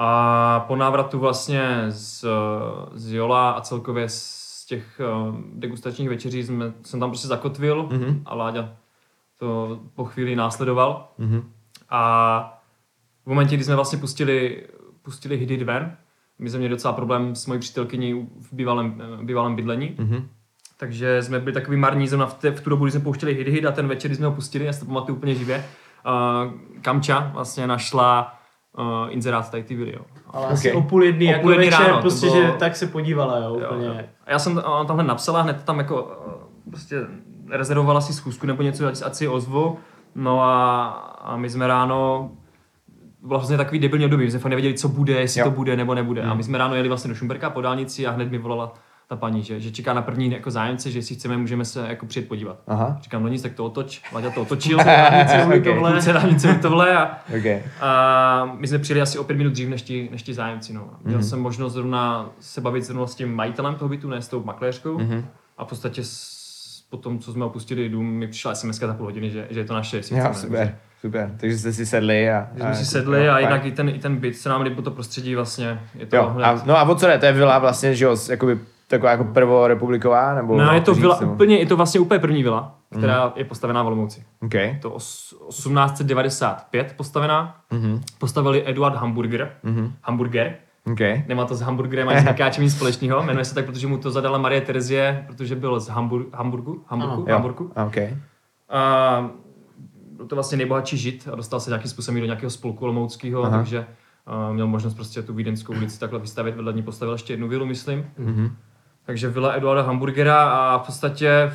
A po návratu vlastně z, z Jola a celkově z těch uh, degustačních večeří jsme, jsem tam prostě zakotvil Mhm. a Láďa to po chvíli následoval. Mhm. A v momentě, kdy jsme vlastně pustili, pustili Hidit ven, my jsme měli docela problém s mojí přítelkyní v bývalém, eh, bývalém bydlení, Mhm. takže jsme byli takový marní zrovna v, v tu dobu, kdy jsme pouštěli Hit a ten večer, kdy jsme ho pustili, já si to pamatuju úplně živě, uh, Kamča vlastně našla uh, inzerát tady ty video. Ale asi Ok. o půl jedný, O jako půl jedný večer, ráno, prostě, bylo- že tak se podívala, jo, Jo, úplně. jo. A já jsem on tamhle napsala, hned tam jako eh, prostě rezervovala si schůzku nebo něco, ať, ať si ozvu. No a, a my jsme ráno bylo vlastně takový debilní období, my jsme fakt nevěděli, co bude, jestli Jo. to bude nebo nebude. A my jsme ráno jeli vlastně do Šumberka po dálnici a hned mi volala ta paní, že, že čeká na první jako zájemce, že jestli chceme, můžeme se jako přijet podívat. Aha. Říkám, no nic, tak to otoč. Láďa to otočil, dálnice Ok. tohle, se tohle a, OK. a my jsme přijeli asi o pět minut dřív než ti, než ti zájemci. No. Měl Mhm. jsem možnost zrovna se bavit zrovna s tím majitelem toho bytu, ne s tou makléřkou. Mhm. A v podstatě s, po tom, co jsme opustili dům, mi přišla SMS za půl hodiny, že, že je to naše. Jestli Jo, chceme. super, super. Takže jste si sedli a... Že jsme si sedli a jinak i ten, i ten byt se nám líbilo to prostředí vlastně. Je to Jo, hned- a, no a o co jde? To je vila vlastně, že jo, jakoby taková jako prvorepubliková, nebo... No, je to říct, vila, nebo- úplně, je to vlastně úplně první vila, která je postavená v Olomouci. OK. Je to os, 1895 postavená. Mhm. Postavili Eduard Hamburger. Mhm. Hamburger. OK. Nemá to s hamburgerem ani s Mikáčem nic společného. Jmenuje se tak, protože mu to zadala Marie Terezie, protože byl z Hambur- Hamburgu. Hamburgu? Jo, Hamburgu. OK. A byl to vlastně nejbohatší žid a dostal se nějakým způsobem i do nějakého spolku olomouckého, Aha. takže uh, měl možnost prostě tu vídeňskou ulici takhle vystavit. Vedle ní postavil ještě jednu vilu, myslím. Mhm. Takže vila Eduarda Hamburgera a v podstatě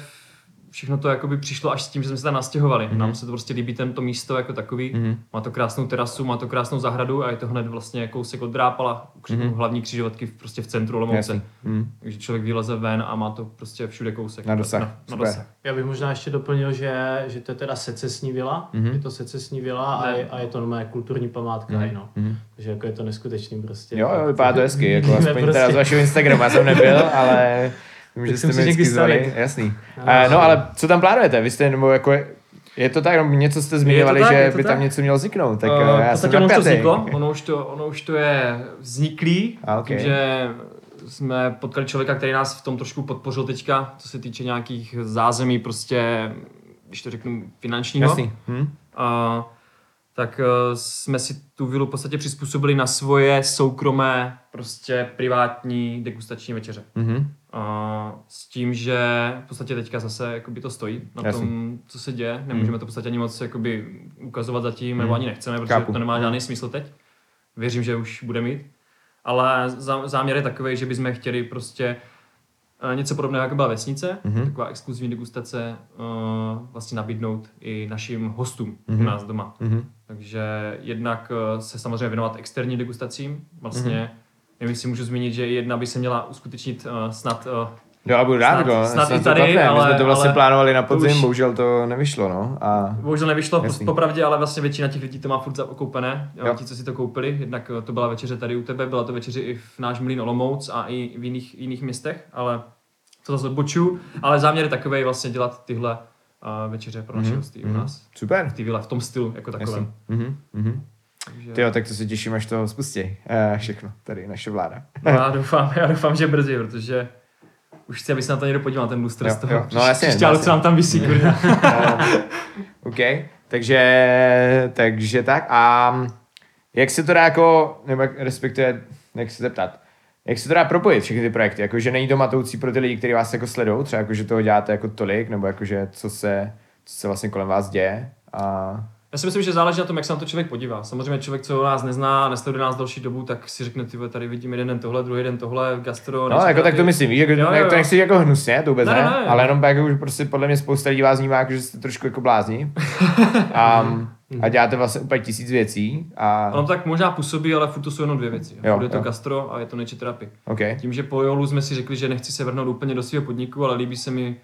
všechno to jakoby přišlo až s tím, že jsme se tam nastěhovali. Mhm. Mm-hmm. Nám se to prostě líbí tento místo jako takový. Mhm. Mm-hmm. Má to krásnou terasu, má to krásnou zahradu a je to hned vlastně kousek od Drápala, kři- Mhm. mm-hmm. hlavní křižovatky v- prostě v centru Olomouce. Mhm. Takže člověk vyleze ven a má to prostě všude kousek. Na dosah. Na, na dosah. Já bych možná ještě doplnil, že, že to je teda secesní vila, Mhm. mm-hmm. je to secesní vila a je, a je to normálně kulturní památka, Mhm. mm-hmm. no. Mhm. Takže jako je to neskutečný prostě. Jo, jo, vypadá to hezky, jako aspoň prostě- teda z vašeho Instagramu, já jsem nebyl, ale vím, že jste mi vždycky zvali, jasný. No, Eh, No, ale co tam plánujete? Vy jste, nebo jako, je to tak, no, něco jste zmiňovali, tak, že by tam tak. něco mělo vzniknout, tak uh, já jsem ono už to vzniklo, ono už to, ono už to je vzniklý, A, ok. tím, že jsme potkali člověka, který nás v tom trošku podpořil teďka, co se týče nějakých zázemí, prostě, když to řeknu, finančního. Jasný. Hm? A, tak eh, jsme si tu vilu v podstatě přizpůsobili na svoje soukromé, prostě privátní degustační večeře. Mhm. A s tím, že v podstatě teďka zase jakoby to stojí na Jasný. tom, co se děje. Nemůžeme to v podstatě ani moc jakoby ukazovat zatím, nebo Mm. ani nechceme, protože Chápu. to nemá žádný smysl teď. Věřím, že už bude mít. Ale zá- záměr je takový, že bychom chtěli prostě eh, něco podobného, jako byla vesnice, Mhm. taková exkluzivní degustace, eh, vlastně nabídnout i našim hostům Mhm. u nás doma. Mhm. Takže jednak eh, se samozřejmě věnovat externím degustacím. Vlastně, nevím, jestli můžu zmínit, že jedna by se měla uskutečnit eh, snad eh, Jo, a budu rád, Snad- jako, snad i to tady, klapne. My ale- jsme to vlastně ale plánovali na podzim, už- bohužel to nevyšlo, no. A Bohužel nevyšlo, Jasný. popravdě, ale vlastně většina těch lidí to má furt zakoupené, Jo. ti, co si to koupili. Jednak eh, to byla večeře tady u tebe, byla to večeře i v náš Mlín Olomouc a i v jiných, jiných městech, ale to zase odbočuju. Ale záměr je takový vlastně dělat tyhle uh, večeře pro naše Mhm, hosty u mhm. nás. super. V té vile, v tom stylu jako takovém. Mhm. Mhm. Takže... Ty jo, tak to se těším, až to spustí. Uh, všechno, tady naše vláda. No, já doufám, já doufám, že brzy, protože už chci, aby se na to někdo podíval, ten lustr z toho. jo. No, jasně, jasně. co nám tam vysí, kurňa. OK, takže, takže tak. A jak se to dá jako, nebo respektive, jak se zeptat, jak se to dá propojit všechny ty projekty? Jakože není to matoucí pro ty lidi, kteří vás jako sledují, třeba jako, že toho děláte jako tolik, nebo jakože co se, co se vlastně kolem vás děje? A Já si myslím, že záleží na tom, jak se na to člověk podívá. Samozřejmě člověk, co nás nezná, nesleduje nás další dobu, tak si řekne, ty tady vidím jeden den tohle, druhý den tohle, gastro. No, jako tak to myslím, víš, jako, Jo, jo, to nechci jako hnusně, to vůbec ne, Ne, ne, ne. ale jenom jako už prostě podle mě spousta lidí vás vnímá, jako, že jste trošku jako blázni a, a děláte vlastně úplně tisíc věcí a Ono tak možná působí, ale furt to jsou jenom dvě věci. Jo, je to jo. gastro a je to nature therapy. OK, Tím, že po Jolu jsme si řekli, že nechci se vrhnout úplně do svého podniku, ale líbí se mi,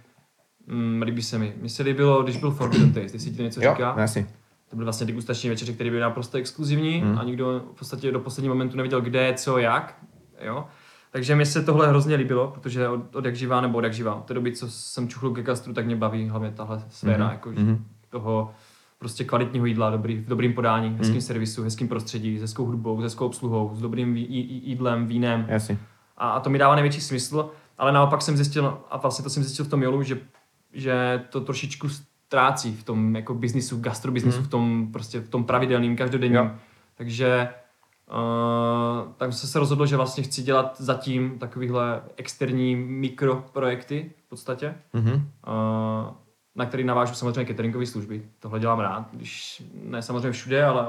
mm, líbí se mi. Mně se líbilo, když byl Forbidden Taste, jestli ti to něco jo, říká. no, jasně. To byly vlastně degustační večeře, které byly naprosto exkluzivní Hmm. a nikdo v podstatě do posledního momentu nevěděl, kde, co, jak. Jo? Takže mi se tohle hrozně líbilo, protože od, od jak živá nebo od jak živá. Od té doby, co jsem čuchl ke gastru, tak mě baví hlavně tahle sféra, Mhm, jako mhm. toho prostě kvalitního jídla, dobrý, v dobrým podání, hezkým Mhm. servisu, hezkým prostředí, s hezkou hudbou, s hezkou obsluhou, s dobrým jí- jídlem, vínem. Jasně. A, a to mi dává největší smysl, ale naopak jsem zjistil, a vlastně to jsem zjistil v tom Jolu, že, že to trošičku ztrácí v tom jako biznisu, gastrobiznisu, Mhm. v tom prostě v tom pravidelným, každodenním. Jo. Takže uh, tak jsem se rozhodl, že vlastně chci dělat zatím takovýhle externí mikroprojekty v podstatě, Mhm. uh, na který navážu samozřejmě cateringové služby. Tohle dělám rád, když ne samozřejmě všude, ale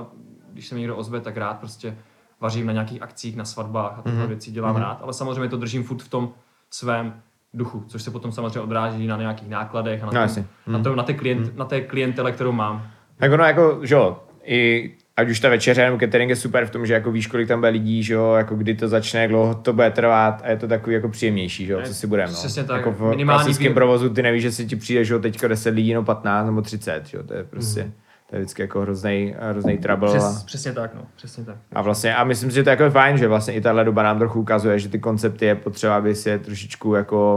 když se mi někdo ozve, tak rád prostě vařím na nějakých akcích, na svatbách a tyhle Mhm. věci dělám Mhm. rád, ale samozřejmě to držím furt v tom svém duchu, což se potom samozřejmě odráží na nějakých nákladech a na, No, tom, na, Mhm. tom, na, té klient, na té klientele, kterou mám. Tak ono jako, že jo, i ať už ta večeře nebo catering je super v tom, že jako víš, kolik tam bude lidí, že jo, jako kdy to začne, jak dlouho to bude trvat a je to takový jako příjemnější, že jo, co si budeme, no. přesně tak, Jako v minimální klasickém vý- provozu ty nevíš, že si ti přijde, že jo, teďka 10 lidí, no 15 nebo 30, že jo, to je prostě, Mhm. To je vždycky jako hrozný, hrozný trouble. Přes, přesně tak, no, přesně tak. a vlastně, a myslím si, že to je jako fajn, že vlastně i tahle doba nám trochu ukazuje, že ty koncepty je potřeba, aby si je trošičku jako,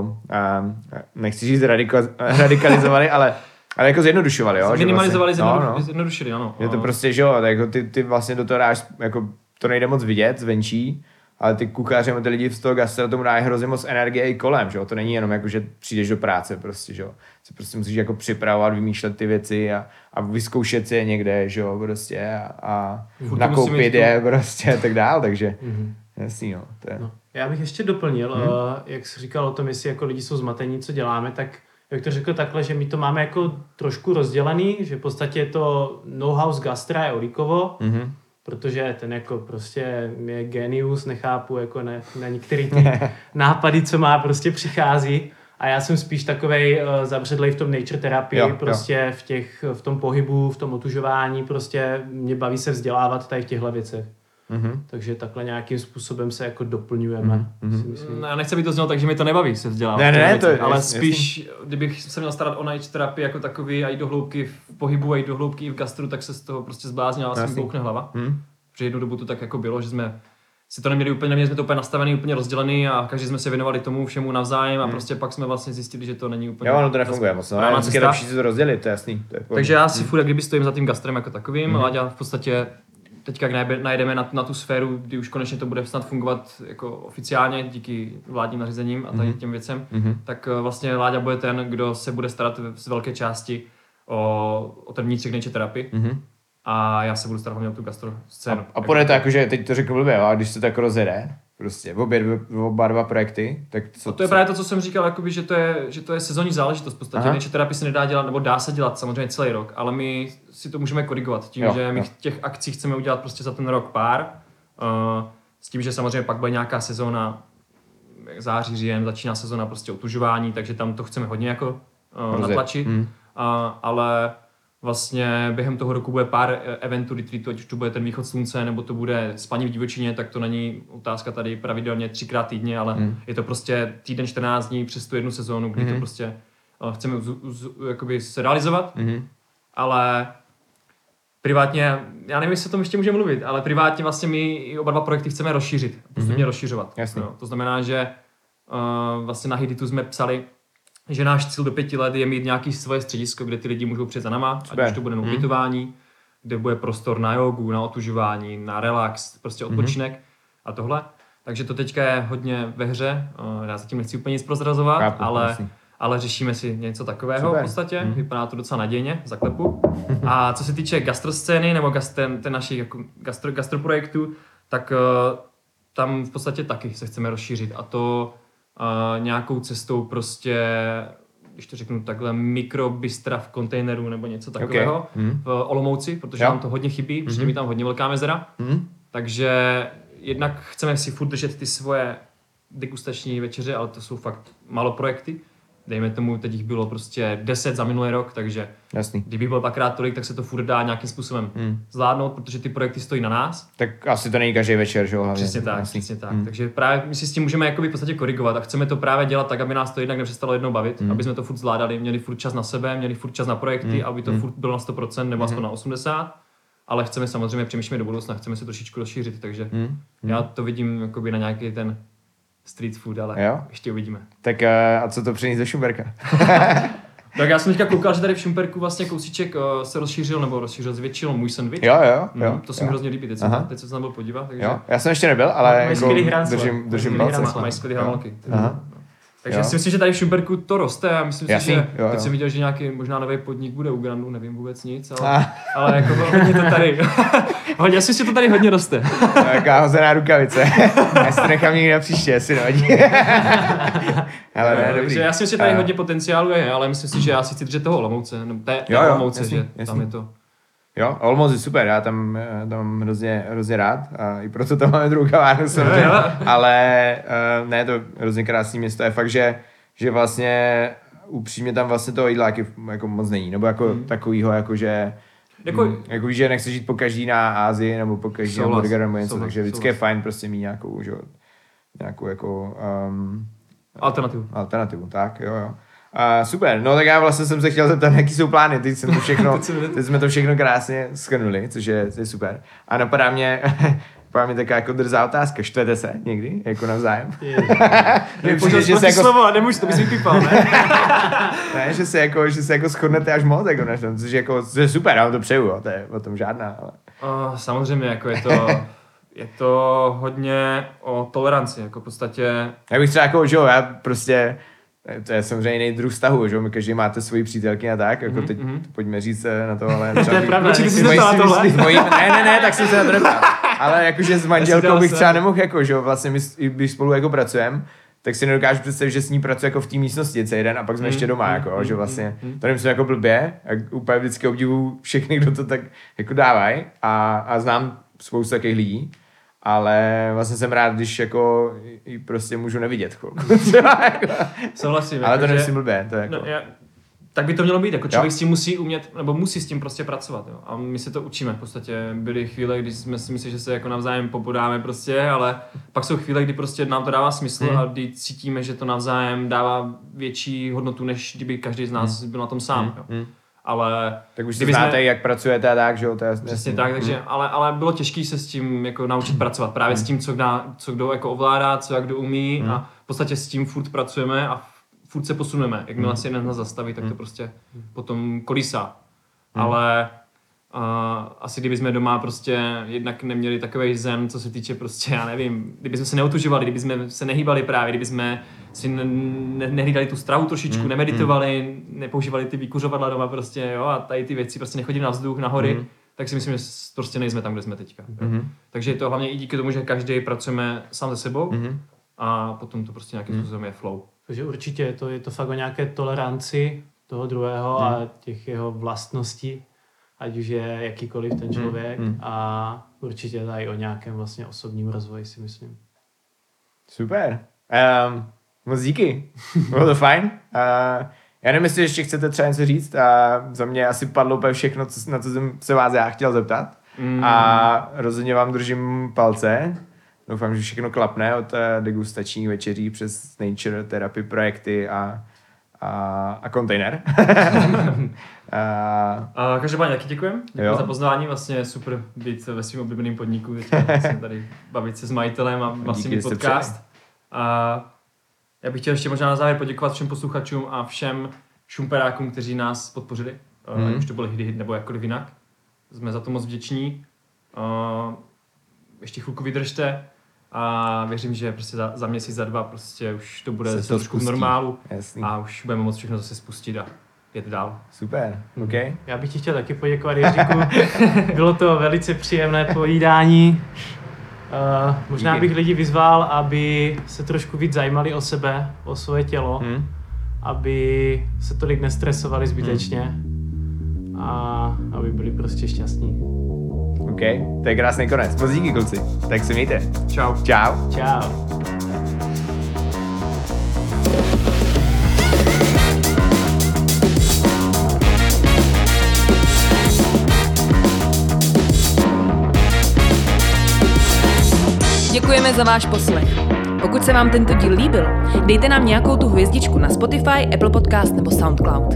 um, nechci říct radika, radikalizovali, ale, ale jako zjednodušovali, jo. že Minimalizovali, vlastně, zjednodu, no, no. zjednodušili, ano. Je to prostě, že jo, tak jako ty, ty vlastně do toho dáš, jako to nejde moc vidět zvenčí, ale ty kuchaři nebo ty lidi z toho gastra tomu dáš hrozně moc energie i kolem, že jo, to není jenom jako, že přijdeš do práce prostě, že jo, se prostě musíš jako připravovat, vymýšlet ty věci a, a vyzkoušet si je někde, že jo, prostě a, a Furt musí nakoupit je to- prostě a tak dál, takže Mhm. jasný, no, to je, No. Já bych ještě doplnil, Hmm. uh, jak jsi říkal o tom, jestli jako lidi jsou zmatení, co děláme, tak jak to řekl takhle, že my to máme jako trošku rozdělený, že v podstatě je to know-how z gastra je Olíkovo, mhm, protože ten jako prostě je genius, nechápu jako na, na některé ty nápady, co má, prostě přichází. A já jsem spíš takovej uh, zabředlej v tom nature terapii, Jo, jo. prostě v těch, v tom pohybu, v tom otužování, prostě mě baví se vzdělávat tady v těchto věcech. Mhm. Takže takhle nějakým způsobem se jako doplňujeme. Mhm. Myslím. No, Já nechci, aby to znělo tak, že mi to nebaví se vzdělávat. Ne, ne, ne, to je ale jasný, spíš, kdybych se měl starat o night terapii jako takový a jít do hloubky v pohybu a jít do hloubky i v gastru, tak se z toho prostě zbláznila a se mi Jasný. bouchne hlava. Mhm. Protože jednu dobu to tak jako bylo, že jsme si to neměli úplně, neměli jsme to úplně nastavený, úplně rozdělený a každý jsme se věnovali tomu všemu navzájem a prostě pak jsme vlastně zjistili, že to není úplně. Jo, ono to nefunguje moc. No, je lepší si to rozdělit, to je jasný. To je. Takže já si furt jak kdyby stojím za tím gastrem jako takovým, Mhm. mm. Láďa v podstatě teďka, jak najde- najdeme na, na tu sféru, kdy už konečně to bude snad fungovat jako oficiálně díky vládním nařízením a tady těm věcem, Mhm. tak eh, vlastně Láďa bude ten, kdo se bude starat z velké části o, o ten vnitřek nature terapii Mhm. a já se budu starat hlavně o tu gastro scénu. A půjde to jako, že teď to řeknu blbě, ale když se to tak rozjede, prostě obě, dvě- oba dva projekty, tak co, A to je co- právě to, co jsem říkal, jakoby, že, to je, že to je sezónní záležitost. V podstatě Aha. nature terapii se nedá dělat, nebo dá se dělat samozřejmě celý rok, ale my si to můžeme korigovat tím, Jo, že my jo. těch akcí chceme udělat prostě za ten rok pár. Uh, s tím, že samozřejmě pak bude nějaká sezóna, září, říjen, začíná sezóna prostě otužování, takže tam to chceme hodně jako uh, natlačit. Mhm. Uh, ale vlastně během toho roku bude pár eh, eventů retreatu, ať už to bude ten východ slunce, nebo to bude spaní v divočině, tak to není otázka tady pravidelně třikrát týdně, ale Mm. je to prostě týden 14 dní přes tu jednu sezónu, kdy to prostě eh, chceme uz, uz, jakoby se realizovat, Mhm. ale privátně, já nevím, jestli o tom ještě můžeme mluvit, ale privátně vlastně my oba dva projekty chceme rozšířit, postupně rozšiřovat. Jasně. Jo, to znamená, že uh, vlastně na Hiditu jsme psali, že náš cíl do pěti let je mít nějaký svoje středisko, kde ty lidi můžou přijet za Super. ať už to bude na ubytování, kde bude prostor na jogu, na otužování, na relax, prostě Mhm. odpočinek a tohle. Takže to teďka je hodně ve hře, uh, já zatím nechci úplně nic prozrazovat, Chápu, ale, jasný. ale řešíme si něco takového Super. v podstatě, Mhm. vypadá to docela nadějně, zaklepu. A co se týče gastroscény nebo gas, ten, ten našich jako gastro, gastroprojektů, tak uh, tam v podstatě taky se chceme rozšířit a to uh, nějakou cestou prostě, když to řeknu takhle, mikrobystra v kontejneru nebo něco takového Okay. Mhm. v Olomouci, protože Jo. nám to hodně chybí, protože mi tam hodně velká mezera. Mhm. Takže jednak chceme si furt držet ty svoje degustační večeře, ale to jsou fakt malo projekty. Dejme tomu, teď jich bylo prostě 10 za minulý rok, takže Jasný. kdyby bylo dvakrát tolik, tak se to furt dá nějakým způsobem Mhm. zvládnout, protože ty projekty stojí na nás. Tak asi to není každý večer, že jo? hlavně. Přesně tak, Jasný. přesně tak. Mhm. Takže právě my si s tím můžeme jakoby v podstatě korigovat a chceme to právě dělat tak, aby nás to jednak nepřestalo jednou bavit, Mhm. aby jsme to furt zvládali, měli furt čas na sebe, měli furt čas na projekty, aby to Mhm. furt bylo na 100% nebo aspoň na 80%. Ale chceme samozřejmě přemýšlet do budoucna, chceme se trošičku rozšířit, takže Mhm. já to vidím jakoby na nějaký ten street food, ale Jo? ještě uvidíme. Tak eh, a co to přinést do Šumberka? Tak já jsem teďka koukal, že tady v Šumperku vlastně kousíček uh, se rozšířil, nebo rozšířil, zvětšil můj sandwich. Jo, jo, jo. Mm, to se mi jo. hrozně líbí, teď Aha. jsem, teď jsem se tam byl podívat, takže Jo, já jsem ještě nebyl, ale Mají jako skvělý hrancle. držím, držím Mají palce. hrancle. mají skvělý Jo. hranolky. Aha. Takže Jo. si myslím, že tady v Šumperku to roste a myslím Jasný, si, že jo, teď jo. jsem viděl, že nějaký možná nový podnik bude u Grandu, nevím vůbec nic, ale, Ah. ale jako hodně to tady, hodně, já si myslím, že to tady hodně roste. Jaká hozená rukavice. já si to nechám někdy na příště, jestli nevadí. ale ne, dobrý. Já si myslím, že tady hodně potenciálu je, ale myslím si, že já si chci držet toho Olomouce, nebo té, té Jo, jo, Olomouce, jasný, že jasný. tam je to. Jo, Olmos je super, já tam, eh, tam mám hrozně, hrozně rád a i proto tam máme druhou kavárnu samozřejmě, ale uh, ne, to hrozně krásný město je fakt, že, že vlastně upřímně tam vlastně toho jídla jako, moc není, nebo jako Hmm. takovýho, jako že Jako- mm, jako víš, že nechceš jít po každý na Ázii nebo po každý na burger nebo něco, souhlas, takže vždycky souhlas. je fajn prostě mít nějakou, že, nějakou jako um, Alternativu. alternativu, tak jo, jo. Uh, super, no tak já vlastně jsem se chtěl zeptat, jaký jsou plány, teď jsem to všechno, Teď jsme to všechno krásně schrnuli, což je, je super. A napadá mě, napadá mě taková jako drzá otázka, štvete se někdy, jako navzájem? Přijde, že se jako, slovo, nemůžu, to bys vypípal, ne? ne, že se jako, že se jako shodnete až moc, jako na tom, což je jako, což je super, já vám to přeju, jo, to je o tom žádná, ale... Uh, samozřejmě, jako je to, je to hodně o toleranci, jako v podstatě Já bych třeba jako, že jo, já prostě, to je samozřejmě jiný druh vztahu, že jo, my každý máte svoji přítelky a tak, jako teď mhm. pojďme říct eh, na to, ale... To je pravda. Určitě jsi si tohle? mojí, ne, ne, ne, tak jsem se na to neptal. Ale jakože s manželkou bych třeba nemohl, jako, že vlastně my, když spolu jako pracujeme, tak si nedokážu představit, že s ní pracuje jako v té místnosti celý den a pak jsme Mm, ještě doma, mm, jako, mm, že vlastně mm, mm. to nemyslím jako blbě, a úplně vždycky obdivu všechny, kdo to tak jako dávají a, a znám spoustu takových lidí, ale vlastně jsem rád, když jako ji prostě můžu nevidět chvilku. Třeba jako. Souhlasím. ale to jako, že- nemyslím blbě, to je jako... No, já, tak by to mělo být, jako člověk Jo. s tím musí umět, nebo musí s tím prostě pracovat, jo. A my se to učíme v podstatě. Byly chvíle, kdy jsme si mysleli, že se jako navzájem popodáme prostě, ale pak jsou chvíle, kdy prostě nám to dává smysl Hmm. a kdy cítíme, že to navzájem dává větší hodnotu, než kdyby každý z nás byl na tom sám, jo. Hmm. Ale Tak už kdyby znáte, jsme- jak pracujete a tak, že jo? To je Přesně jasný. tak, takže, ale, ale bylo těžké se s tím jako naučit pracovat. Právě s tím, co, dá, co kdo jako ovládá, co jak kdo umí a v podstatě s tím furt pracujeme a furt se posuneme. Jakmile se jeden z nás zastaví, tak to prostě potom kolísá. Ale uh, asi kdybychom doma prostě jednak neměli takový zen, co se týče prostě, já nevím, kdybychom se neutužovali, kdybychom se nehýbali právě, kdybychom si ne, ne, nehlídali tu stravu trošičku, nemeditovali, nepoužívali ty vykuřovadla doma prostě, jo, a tady ty věci, prostě nechodili na vzduch, na hory, tak si myslím, že prostě nejsme tam, kde jsme teďka. jo. Takže je to hlavně i díky tomu, že každý pracujeme sám se sebou a potom to prostě nějakým způsobem je flow. Takže určitě je to, je to fakt o nějaké toleranci toho druhého Hmm. a těch jeho vlastností, ať už je jakýkoliv Hmm. ten člověk a určitě tady o nějakém vlastně osobním rozvoji si myslím. Super. Um, moc díky. Bylo to fajn. Uh, já nevím, jestli ještě chcete třeba něco říct. A za mě asi padlo úplně všechno, co, na co jsem se vás já chtěl zeptat. Mm. A rozhodně vám držím palce. Doufám, že všechno klapne od eh, degustačních večeří přes Nature Therapy projekty a, a, a kontejner. a, A každopádně taky děkujem. Děkuji Jo. za pozvání, vlastně je super být ve svém oblíbeném podniku, vlastně tady bavit se s majitelem a vlastně Díky, mít podcast. A já bych chtěl ještě možná na závěr poděkovat všem posluchačům a všem šumperákům, kteří nás podpořili, mm. ať už to bylo hity hit nebo jakkoliv jinak. Jsme za to moc vděční. A ještě chvilku vydržte a věřím, že prostě za, za měsíc, za dva prostě už to bude Se trošku v normálu jasný. a už budeme moct všechno zase spustit a jet dál. Super. OK. Já bych ti chtěl taky poděkovat, Jiříku. Bylo to velice příjemné povídání. Uh, možná Díky. bych lidi vyzval, aby se trošku víc zajímali o sebe, o svoje tělo, Hm? aby se tolik nestresovali zbytečně a aby byli prostě šťastní. OK. To je krásný konec. Moc díky, kluci. Tak se mějte. Čau. Ciao. Čau. Děkujeme za váš poslech. Pokud se vám tento díl líbil, dejte nám nějakou tu hvězdičku na Spotify, Apple Podcast nebo SoundCloud.